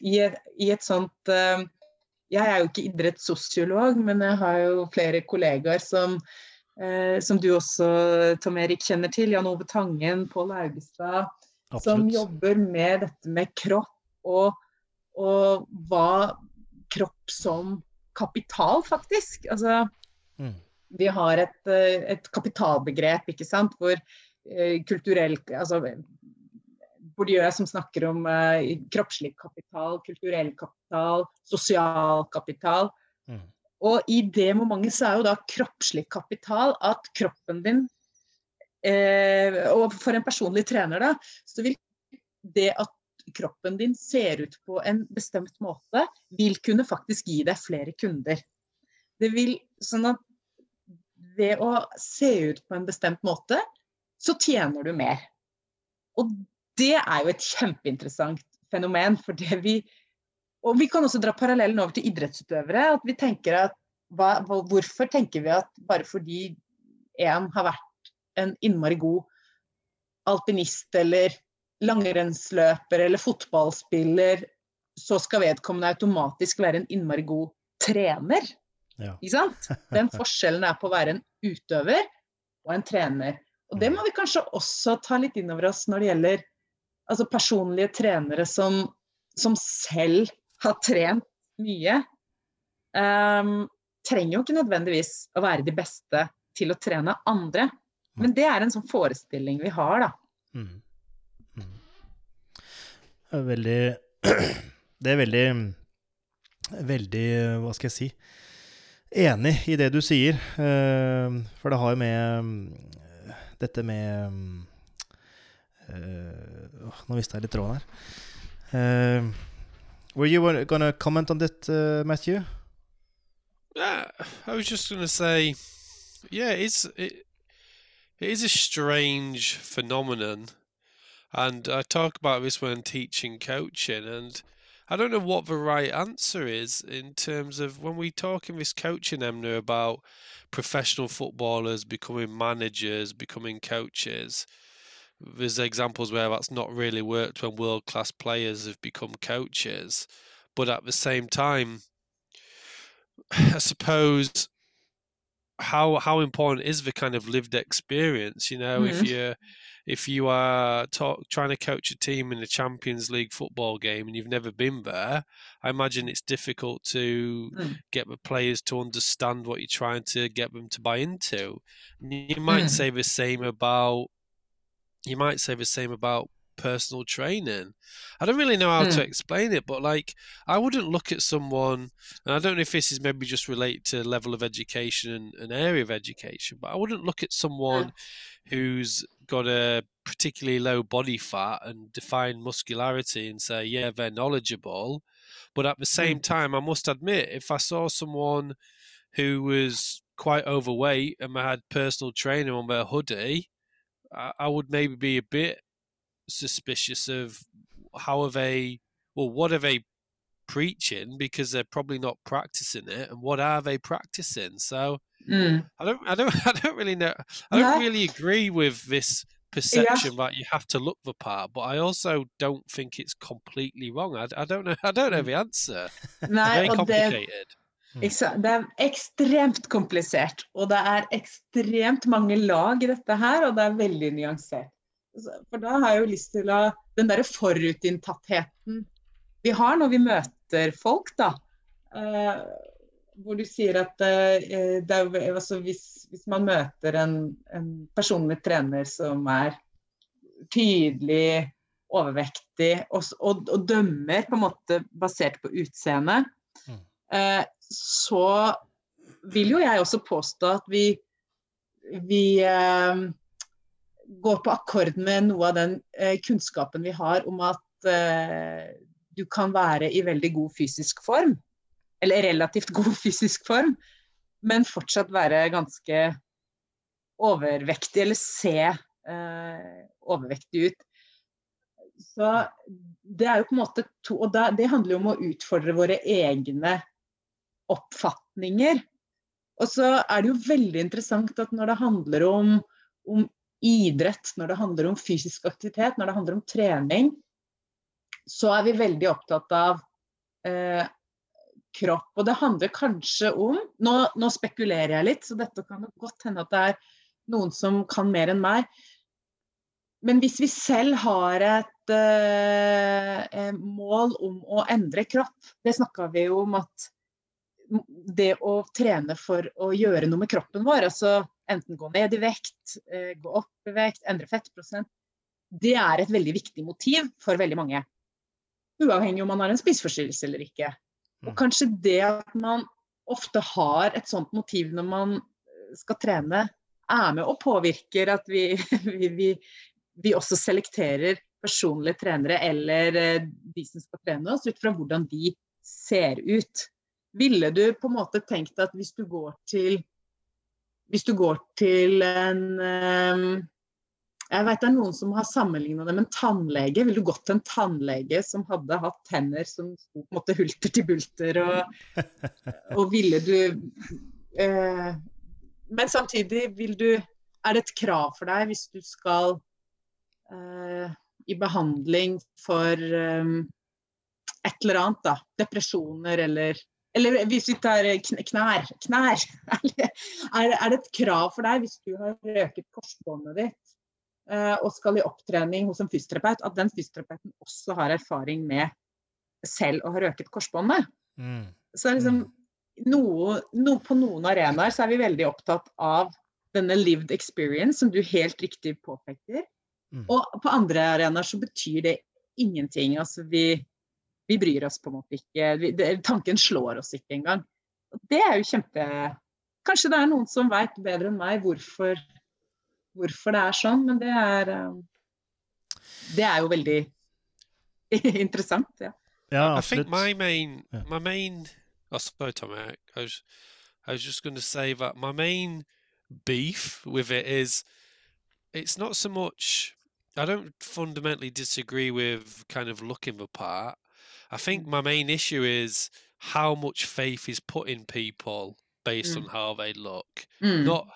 i, et, i et sånt uh, Jeg er jo ikke idrettssosiolog, men jeg har jo flere kollegaer som uh, som du også, Tom Erik, kjenner til. Jan Ove Tangen, Pål Augestad. Som jobber med dette med kropp og, og hva kropp som kapital, faktisk. Altså, Mm. vi har et, eh, et kapitalbegrep, ikke sant, hvor kulturell altså, Bourdieu som snakker om eh, kroppslig kapital, kulturell kapital, sosial kapital. Mm. Og i det momentet så er jo da kroppslig kapital at kroppen din eh, Og for en personlig trener, da, så vil det at kroppen din ser ut på en bestemt måte, vil kunne faktisk gi deg flere kunder. Det vil sånn at ved å se ut på en bestemt måte, så tjener du mer. Og det er jo et kjempeinteressant fenomen. for det vi Og vi kan også dra parallellen over til idrettsutøvere. at vi tenker at hva, Hvorfor tenker vi at bare fordi en har vært en innmari god alpinist eller langrennsløper eller fotballspiller, så skal vedkommende automatisk være en innmari god trener? Ja. Ikke sant? Den forskjellen er på å være en utøver og en trener. Og det må vi kanskje også ta litt inn over oss når det gjelder altså personlige trenere som, som selv har trent mye. Um, trenger jo ikke nødvendigvis å være de beste til å trene andre. Men det er en sånn forestilling vi har, da. Mm. Mm. Det er Veldig Det er veldig Veldig, hva skal jeg si Enig i det du sier. eh, For det har jo med dette med eh, åh, Nå mista jeg litt tråden her. Eh, Were you gonna comment on that, uh, Matthew? Yeah, I was just to say, yeah, it's it, it is a strange phenomenon, and I talk about this when teaching coaching, and I don't know what the right answer is in terms of when we talk in this coaching, Emna, about professional footballers becoming managers, becoming coaches. There's examples where that's not really worked when world class players have become coaches, but at the same time. I suppose how how important is the kind of lived experience? You know, if Mhm. you're if you are talk, trying to coach a team in a Champions League football game and you've never been there, I imagine it's difficult to Mm. get the players to understand what you're trying to get them to buy into. You might Mm. say the same about you might say the same about personal training. I don't really know how to Mm. explain it, but like I wouldn't look at someone, and I don't know if this is maybe just related to level of education and an area of education, but I wouldn't look at someone who's got a particularly low body fat and defined muscularity and say, yeah, they're knowledgeable. But at the same time, I must admit, if I saw someone who was quite overweight and had personal trainer on their hoodie, I, I would maybe be a bit suspicious of how are they, well, what are they preaching because they're probably not practicing it, and what are they practicing? So Mm. I don't, I don't, I don't really know. I don't really agree with this perception that you have to look the part, but I also don't think it's completely wrong. I, I don't know. I don't know the answer. Nei, Very det, complicated. sant, det er ekstremt komplisert, og det er ekstremt mange lag i dette her, og det er veldig nyansert. For da har jeg jo lyst til å Den derre forutinntattheten vi har når vi møter folk, da. eh, hvor du sier at eh, er, altså, hvis, hvis man møter en, en personlig trener som er tydelig overvektig og, og, og dømmer på en måte basert på utseende, Mm. eh, så vil jo jeg også påstå at vi, vi eh, går på akkord med noe av den eh, kunnskapen vi har om at eh, du kan være i veldig god fysisk form, eller relativt god fysisk form, men fortsatt være ganske overvektig, eller se eh, overvektig ut. Så det er jo på en måte to Og da, det handler jo om å utfordre våre egne oppfatninger. Og så er det jo veldig interessant at når det handler om, om idrett, når det handler om fysisk aktivitet, når det handler om trening, så er vi veldig opptatt av eh, kropp. Og det handler kanskje om nå, nå spekulerer jeg litt, så dette kan godt hende at det er noen som kan mer enn meg. Men hvis vi selv har et eh, eh, mål om å endre kropp, det snakka vi jo om at det å trene for å gjøre noe med kroppen vår, altså enten gå ned i vekt, eh, gå opp i vekt, endre fettprosent, det er et veldig viktig motiv for veldig mange. Uavhengig om man har en spiseforstyrrelse eller ikke. Og Mm. kanskje det at man ofte har et sånt motiv når man skal trene, er med og påvirker at vi, vi, vi, vi også selekterer personlige trenere eller eh, de som skal trene oss, ut fra hvordan de ser ut. Ville du på en måte tenkt at hvis du går til hvis du går til en eh, Jeg vet det er noen som har sammenligna det med en tannlege. Ville du gått til en tannlege som hadde hatt tenner som sto på en måte hulter til bulter, og, og ville du eh, Men samtidig vil du Er det et krav for deg hvis du skal eh, i behandling for eh, et eller annet, da. Depresjoner eller eller hvis vi tar knær. knær. Er, det et krav for deg hvis du har røket korsbåndet ditt eh, og skal i opptrening hos en fysioterapeut, at den fysioterapeuten også har erfaring med selv å ha røket korsbåndet? Mm. Så liksom noe, no, På noen arenaer så er vi veldig opptatt av denne lived experience, som du helt riktig påpeker. Mm. Og på andre arenaer så betyr det ingenting. Altså vi, vi bryr oss på en måte ikke. Vi, det, tanken slår oss ikke engang. Og det er jo kjempe Kanskje det er noen som veit bedre enn meg hvorfor, hvorfor det er sånn, men det er um, Det er jo veldig interessant. Ja. Ja, I think absolutt. my main, my main. Oh, sorry, Tommy. I, I was, I was just going to say that my main beef with it is, it's not so much. I don't fundamentally disagree with kind of looking the part. I think my main issue is how much faith is put in people based Mm. on how they look. Mm. Not,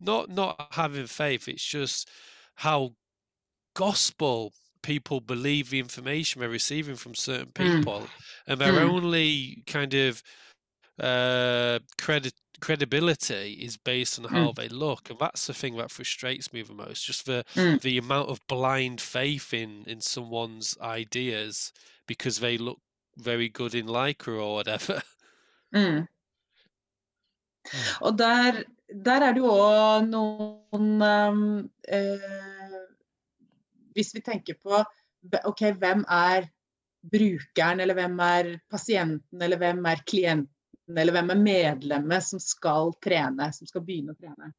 not, not having faith. It's just how gospel people believe the information they're receiving from certain Mm. people, and they're Mm. only kind of uh, credit credibility is based on how Mm. they look, and that's the thing that frustrates me the most. Just the Mm. the amount of blind faith in in someone's ideas because they look very good in lycra or whatever. Mm. Og der, der er det jo òg noen um, eh, Hvis vi tenker på OK, hvem er brukeren, eller hvem er pasienten, eller hvem er klienten, eller hvem er medlemmet som skal trene, som skal begynne å trene?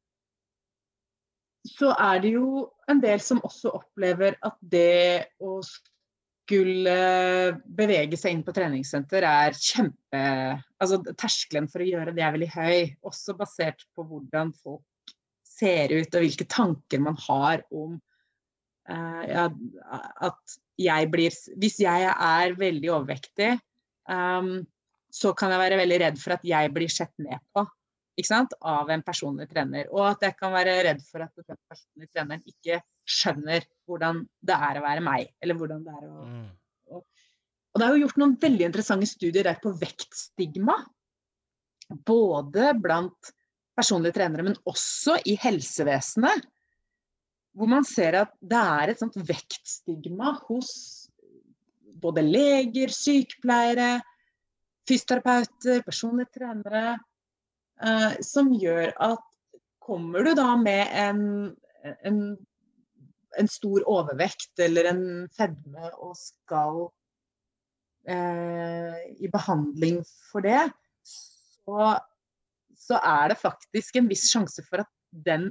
Så er det jo en del som også opplever at det å skulle bevege seg inn på treningssenter er kjempe Altså terskelen for å gjøre det er veldig høy. Også basert på hvordan folk ser ut og hvilke tanker man har om uh, at jeg blir Hvis jeg er veldig overvektig, um, så kan jeg være veldig redd for at jeg blir sett ned på av en personlig trener. Og at jeg kan være redd for at den personlige treneren ikke skjønner hvordan det er å være meg, eller hvordan det er å Mm. og det er jo gjort noen veldig interessante studier der på vektstigma. Både blant personlige trenere, men også i helsevesenet. Hvor man ser at det er et sånt vektstigma hos både leger, sykepleiere, fysioterapeuter, personlige trenere. eh, som gjør at kommer du da med en, en, en stor overvekt eller en fedme og skal eh, i behandling for det, så, så er det faktisk en viss sjanse for at den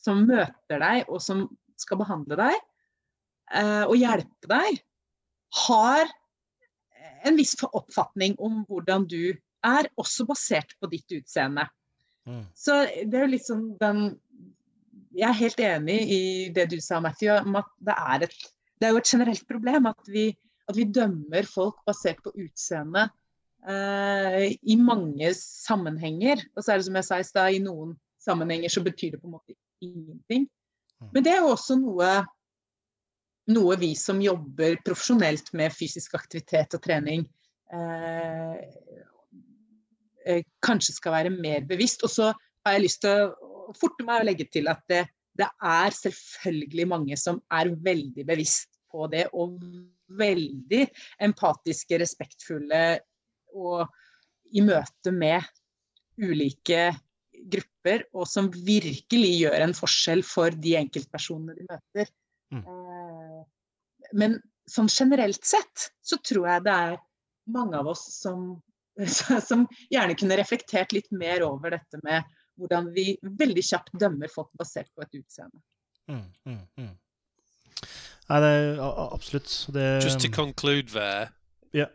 som møter deg og som skal behandle deg eh, og hjelpe deg, har en viss oppfatning om hvordan du er, også basert på ditt utseende. Mm. Så det er jo litt sånn den Jeg er helt enig i det du sa, Matthew, om at det er, et, det er jo et generelt problem at vi, at vi dømmer folk basert på utseende eh, i mange sammenhenger. Og så er det som jeg sa i stad, i noen sammenhenger så betyr det på en måte ingenting. Mm. Men det er jo også noe noe vi som jobber profesjonelt med fysisk aktivitet og trening, eh, eh, kanskje skal være mer bevisst. Og så har jeg lyst til å forte meg å legge til at det, det er selvfølgelig mange som er veldig bevisst på det, og veldig empatiske, respektfulle og i møte med ulike grupper, og som virkelig gjør en forskjell for de enkeltpersonene de møter. Mm. Men sånn generelt sett så tror jeg det er mange av oss som, som gjerne kunne reflektert litt mer over dette med hvordan vi veldig kjapt dømmer folk basert på et utseende. Mm, mm, mm. Nei, det er absolutt. Det, Just to conclude there. Yeah.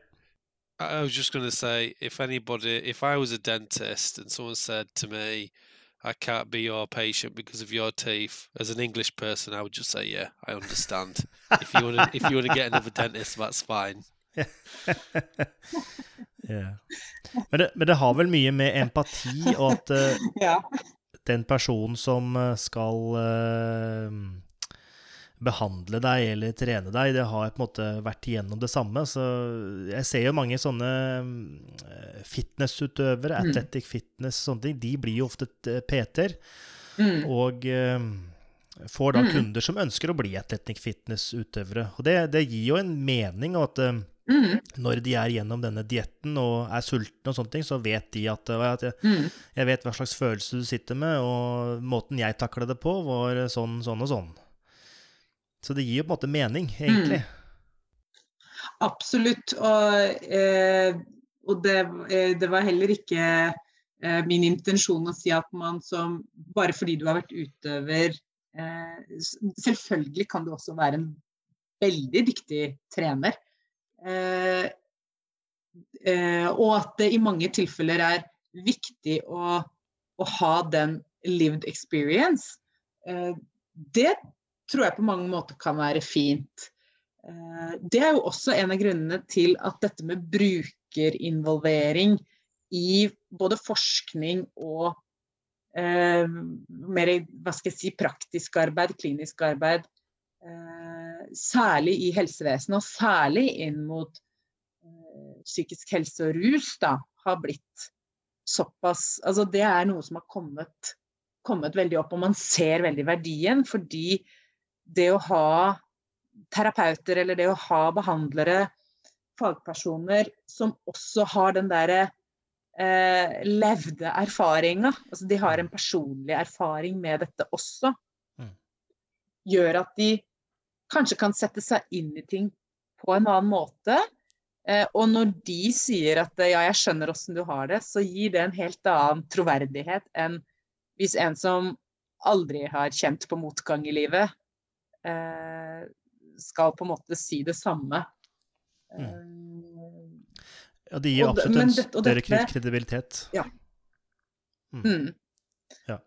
I I was just going to say, if anybody, if I was a dentist and someone said to me, "I can't be your patient because of your teeth," as an English person, I would just say, "Yeah, I understand. if you want to, if you want to get another dentist, that's fine." yeah. men, det, men det har vel mye med empati og at eh, Ja. den personen som eh, skal eh, behandle deg eller trene deg, det har på en måte vært igjennom det samme. Så jeg ser jo mange sånne eh, fitnessutøvere, Mm. athletic fitness, sånne ting, de blir jo ofte eh, PT-er. Mm. Og eh, får da Mm. kunder som ønsker å bli athletic fitness-utøvere. Og det, det gir jo en mening, og at Mm. når de er gjennom denne dietten og er sultne og sånne ting, så vet de at, at jeg, Mm. jeg vet hva slags følelse du sitter med, og måten jeg takla det på, var sånn, sånn og sånn. Så det gir jo på en måte mening, egentlig. Absolutt. Og, eh, og det, eh, det var heller ikke eh, min intensjon å si at man som Bare fordi du har vært utøver eh, Selvfølgelig kan du også være en veldig dyktig trener. Eh, eh, og at det i mange tilfeller er viktig å, å ha den lived experience. Eh, det tror jeg på mange måter kan være fint. Eh, Det er jo også en av grunnene til at dette med brukerinvolvering i både forskning og eh, mer hva skal jeg si, praktisk arbeid, klinisk arbeid, eh, særlig i helsevesenet, og særlig inn mot eh, psykisk helse og rus, da, har blitt såpass Altså det er noe som har kommet, kommet veldig opp, og man ser veldig verdien. Fordi det å ha terapeuter eller det å ha behandlere, fagpersoner, som også har den derre eh, levde erfaringa, altså de har en personlig erfaring med dette også, Mm. gjør at de kanskje kan sette seg inn i ting på en annen måte. Eh, og når de sier at ja, jeg skjønner åssen du har det, så gir det en helt annen troverdighet enn hvis en som aldri har kjent på motgang i livet, skal på en måte si det samme. Mm. Ja, det gir absolutt en større dette- kredibilitet. Mm. Ja.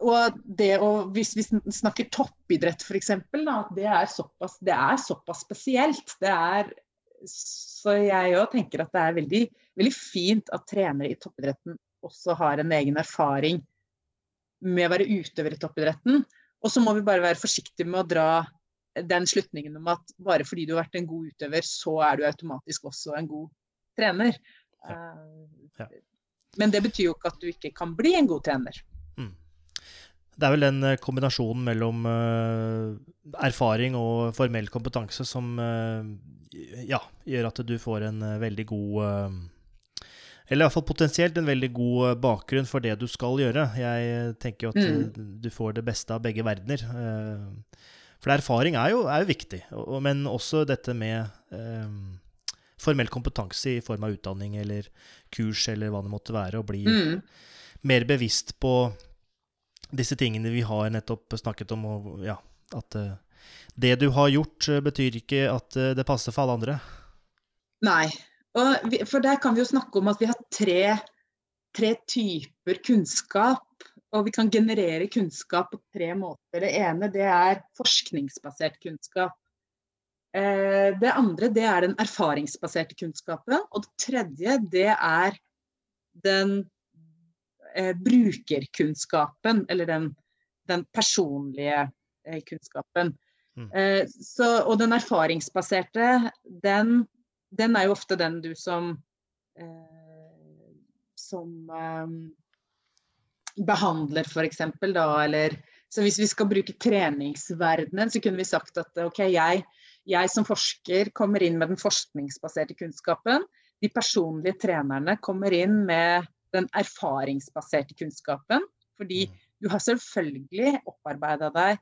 Og det å, hvis vi snakker toppidrett f.eks., det, er såpass- det er såpass spesielt. Det er, så jeg òg tenker at det er veldig, veldig fint at trenere i toppidretten også har en egen erfaring med å være utøver i toppidretten. Og så må vi bare være forsiktige med å dra den slutningen om at bare fordi du har vært en god utøver, så er du automatisk også en god trener. Ja. Ja. Men det betyr jo ikke at du ikke kan bli en god trener. Mm. Det er vel den eh, kombinasjonen mellom eh, erfaring og formell kompetanse som eh, ja, gjør at du får en eh, veldig god eh, Eller iallfall potensielt en veldig god eh, bakgrunn for det du skal gjøre. Jeg tenker jo at Mm. eh, du får det beste av begge verdener. eh, For erfaring er jo, er jo viktig, men også dette med um, formell kompetanse i form av utdanning eller kurs eller hva det måtte være, og bli Mm. mer bevisst på disse tingene vi har nettopp snakket om, og ja, at eh, det du har gjort, eh, betyr ikke at eh, det passer for alle andre. Nei. Vi, for der kan vi jo snakke om at vi har tre, tre typer kunnskap. Og vi kan generere kunnskap på tre måter. Det ene det er forskningsbasert kunnskap. Eh, det andre det er den erfaringsbaserte kunnskapen. Og det tredje det er den eh, brukerkunnskapen, eller den, den personlige eh, kunnskapen. Mm. Eh, så, og den erfaringsbaserte, den, den er jo ofte den du som eh, som eh, behandler, f.eks. da, eller så hvis vi skal bruke treningsverdenen, så kunne vi sagt at ok, jeg, jeg som forsker kommer inn med den forskningsbaserte kunnskapen. De personlige trenerne kommer inn med den erfaringsbaserte kunnskapen. Fordi Mm. du har selvfølgelig opparbeida deg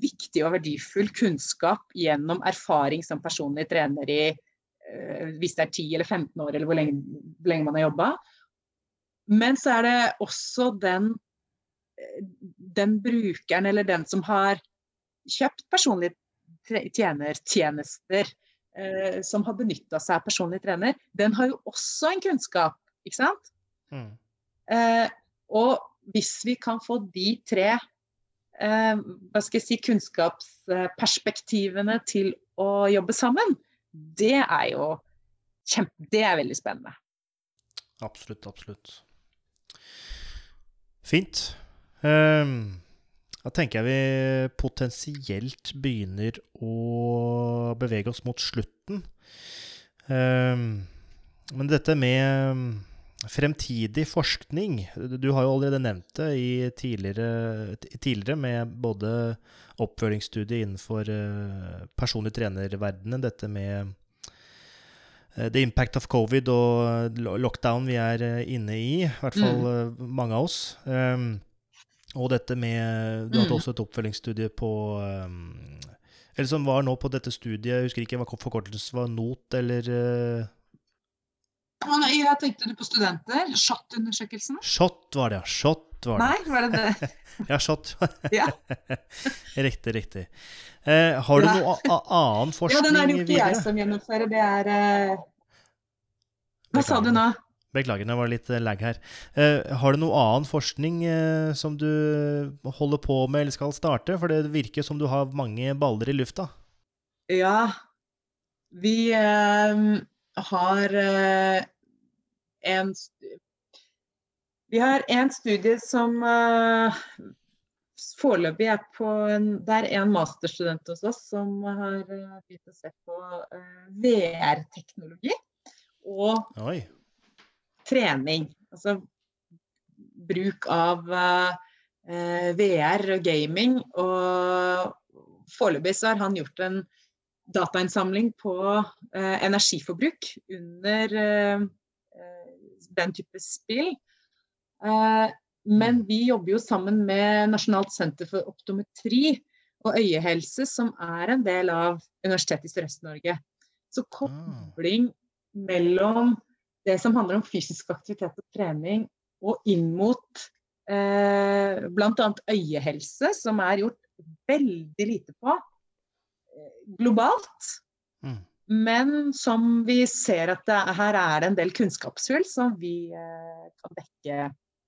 viktig og verdifull kunnskap gjennom erfaring som personlig trener i hvis det er 10 eller 15 år, eller hvor lenge, hvor lenge man har jobba. Men så er det også den, eh, den brukeren eller den som har kjøpt personlige tjenertjenester, eh, som har benytta seg av personlig trener, den har jo også en kunnskap, ikke sant? Mm. Eh, og hvis vi kan få de tre eh, hva skal jeg si, kunnskapsperspektivene til å jobbe sammen, det er jo kjempe, det er veldig spennende. Absolutt, absolutt. Fint. Um, da tenker jeg vi potensielt begynner å bevege oss mot slutten. Um, men dette med fremtidig forskning Du har jo allerede nevnt det i tidligere, tidligere med både oppfølgingsstudie innenfor eh, personlig trenerverdenen, dette med eh, the impact of covid og lockdown vi er eh, inne i, i hvert fall mm. mange av oss. Um, og dette med Du hadde Mm. også et oppfølgingsstudie på um, Eller som var nå på dette studiet, jeg husker ikke hva forkortelsen var, NOT eller uh, Jeg tenkte du på studenter? SHoT-undersøkelsen? SHoT var det, ja. SHoT var det. Nei, var det det? Ja, SHoT. Ja. riktig, riktig. Eh, har du noe annen forskning? ja, den er det jo ikke jeg som gjennomfører, det er eh, Hva sa du nå? Beklager, det var litt eh, lag her. Eh, har du noe annen forskning eh, som du holder på med eller skal starte? For det virker som du har mange baller i lufta. Ja, vi eh, har eh, en Vi har en studie som eh, foreløpig er på en Det er en masterstudent hos oss som har eh, begynt å se på VR-teknologi. Og Oi. trening. Altså bruk av VR og gaming. Og foreløpig så har han gjort en datainnsamling på eh, energiforbruk under eh, den type spill. Eh, men vi jobber jo sammen med Nasjonalt senter for optometri og øyehelse, som er en del av Universitetet i Sørøst-Norge. Så kobling mellom det som handler om fysisk aktivitet og trening, og inn mot eh, bl.a. øyehelse, som er gjort veldig lite på globalt. Mm. Men som vi ser at det, her er det en del kunnskapshull som vi eh, kan dekke.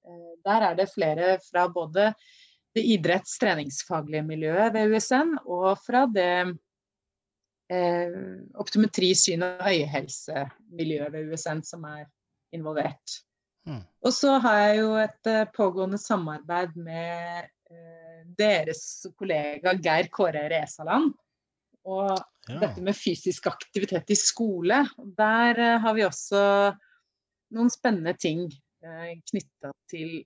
Eh, der er det flere fra både det idretts- treningsfaglige miljøet ved USN og fra det eh, optometri-, syn- og øyehelsemiljøet ved USN som er involvert. Mm. Og så har jeg jo et eh, pågående samarbeid med eh, deres kollega Geir Kåre Resaland. Og ja. dette med fysisk aktivitet i skole. Der uh, har vi også noen spennende ting uh, knytta til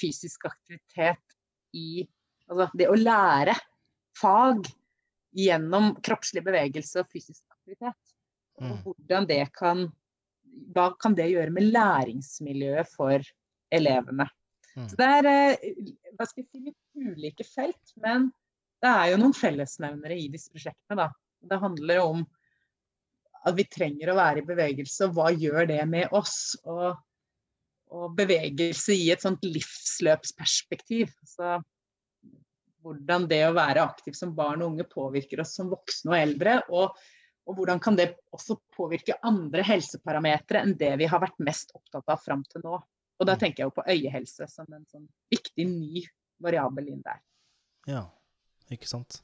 fysisk aktivitet i Altså det å lære fag gjennom kroppslig bevegelse og fysisk aktivitet. Og mm. hvordan det kan hva kan det gjøre med læringsmiljøet for elevene? Mm. Så Det er eh, hva skal jeg si, litt ulike felt, men det er jo noen fellesnevnere i disse prosjektene. da. Det handler om at vi trenger å være i bevegelse, og hva gjør det med oss? Og, og bevegelse i et sånt livsløpsperspektiv. Så hvordan det å være aktiv som barn og unge påvirker oss som voksne og eldre. Og og hvordan kan det også påvirke andre helseparametere enn det vi har vært mest opptatt av fram til nå. Og da mm. tenker jeg jo på øyehelse som en sånn viktig ny variabel inn der. Ja, ikke sant.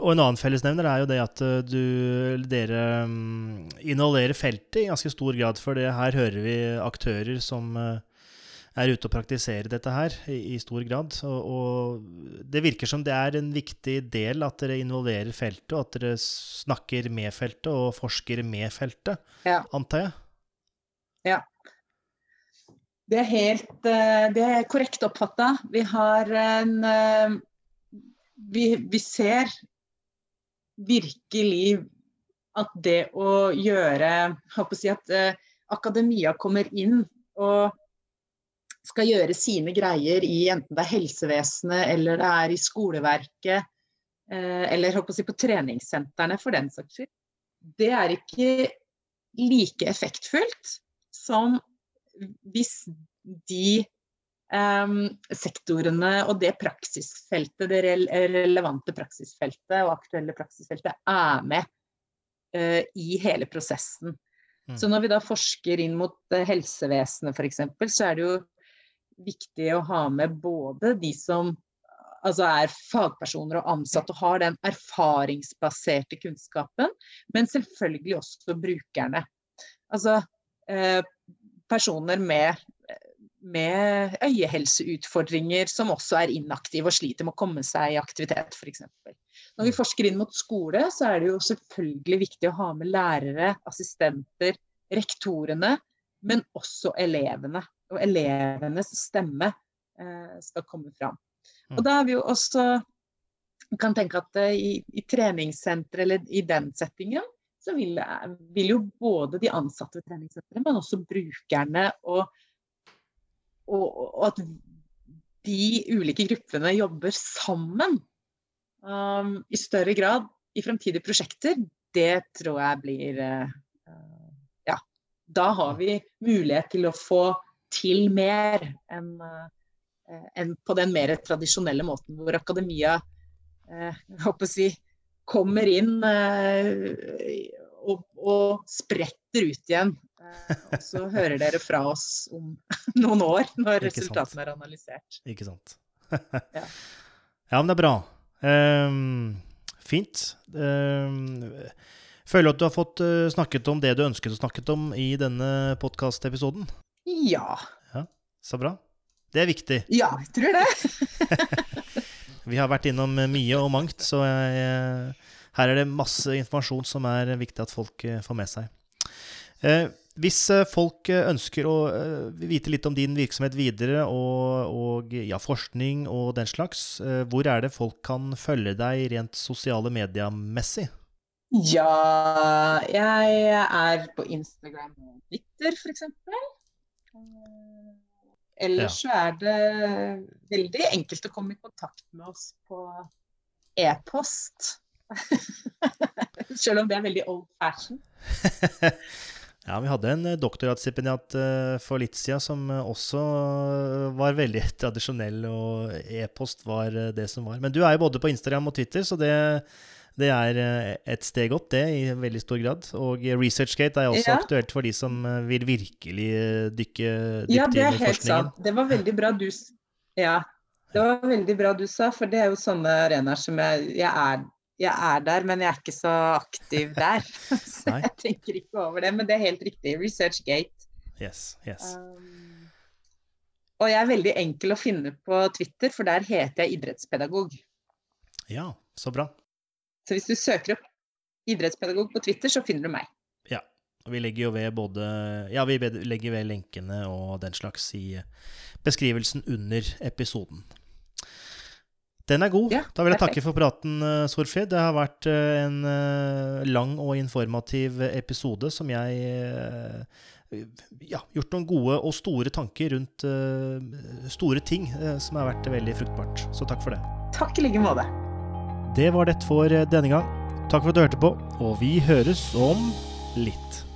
Og en annen fellesnevner er jo det at eh, du, dere involverer feltet i ganske stor grad. For det her hører vi aktører som uh, er ute og praktiserer dette her i, i stor grad. Og, og, det virker som det er en viktig del at dere involverer feltet, og at dere snakker med feltet og forsker med feltet, ja. antar jeg? Ja. Det er helt eh, Det er korrekt oppfatta. Vi har en eh, vi, vi ser virkelig at det å gjøre å si at eh, akademia kommer inn og skal gjøre sine greier i enten det er helsevesenet eller det er i skoleverket eh, eller si, på treningssentrene for den saks skyld, det er ikke like effektfullt som hvis de sektorene og det praksisfeltet, det relevante praksisfeltet og aktuelle praksisfeltet er med uh, i hele prosessen. Mm. Så når vi da forsker inn mot uh, helsevesenet f.eks., så er det jo viktig å ha med både de som altså er fagpersoner og ansatte og har den erfaringsbaserte kunnskapen, men selvfølgelig også brukerne. Altså eh, personer med, med, øyehelseutfordringer som også er inaktive og sliter med å komme seg i aktivitet, f.eks. Når vi forsker inn mot skole, så er det jo selvfølgelig viktig å ha med lærere, assistenter, rektorene, men også elevene og elevenes stemme eh, skal komme fram. Og mm. da er vi jo også kan tenke at eh, i, i treningssenter eller i den settingen, så vil, vil jo både de ansatte ved treningssenteret, men også brukerne og, og, og, at de ulike gruppene jobber sammen um, i større grad i fremtidige prosjekter, det tror jeg blir uh, Ja, da har vi mulighet til å få til mer enn uh, en på den mer tradisjonelle måten hvor akademia eh, jeg si, kommer inn eh, og, og, spretter ut igjen. Eh, og så hører dere fra oss om noen år, når resultatene er analysert. Ikke sant. ja. ja. men det er bra. Um, fint. Um, føler du at du har fått uh, snakket om det du ønsket å snakke om i denne podkastepisoden? Ja. ja. Så bra. Det er viktig. Ja, jeg tror det. Vi har vært innom mye og mangt, så jeg, her er det masse informasjon som er viktig at folk eh, får med seg. Hvis eh, folk eh, ønsker å eh, vite litt om din virksomhet videre, og, og ja, forskning og den slags, hvor er det folk kan følge deg rent sosiale medier-messig? Ja, jeg er på Instagram og Twitter, f.eks. Ellers så er det veldig enkelt å komme i kontakt med oss på e-post. Selv om det er veldig old fashion. Ja, vi hadde en eh, doktorgradsstipendiat eh, for litt siden som eh, også var veldig tradisjonell, og e-post var det som var. Men du er jo både på Instagram og Twitter, så det, det er et steg opp, det, i veldig stor grad. Og ResearchGate er også ja. aktuelt for de som vil virkelig dykke dypt inn i forskningen. Ja, det er helt sant. Det var veldig bra du Ja, det var veldig bra du sa, for det er jo sånne arenaer som jeg, jeg er jeg er der, men jeg er ikke så aktiv der. så jeg tenker ikke over det. Men det er helt riktig. ResearchGate. Yes, yes. Um, og jeg er veldig enkel å finne på Twitter, for der heter jeg idrettspedagog. Ja, så bra. Så hvis du søker opp idrettspedagog på Twitter, så finner du meg. Ja. Og vi legger jo ved både Ja, vi legger ved lenkene og den slags i beskrivelsen under episoden. Den er god. Ja, da vil jeg takke for praten, eh, Det har vært eh, en eh, lang og informativ episode som jeg ja, gjort noen gode og store tanker rundt store ting som har vært veldig fruktbart. Så takk for det. Takk i like måte. Det var dette for denne gang. Takk for at du hørte på, og vi høres om litt.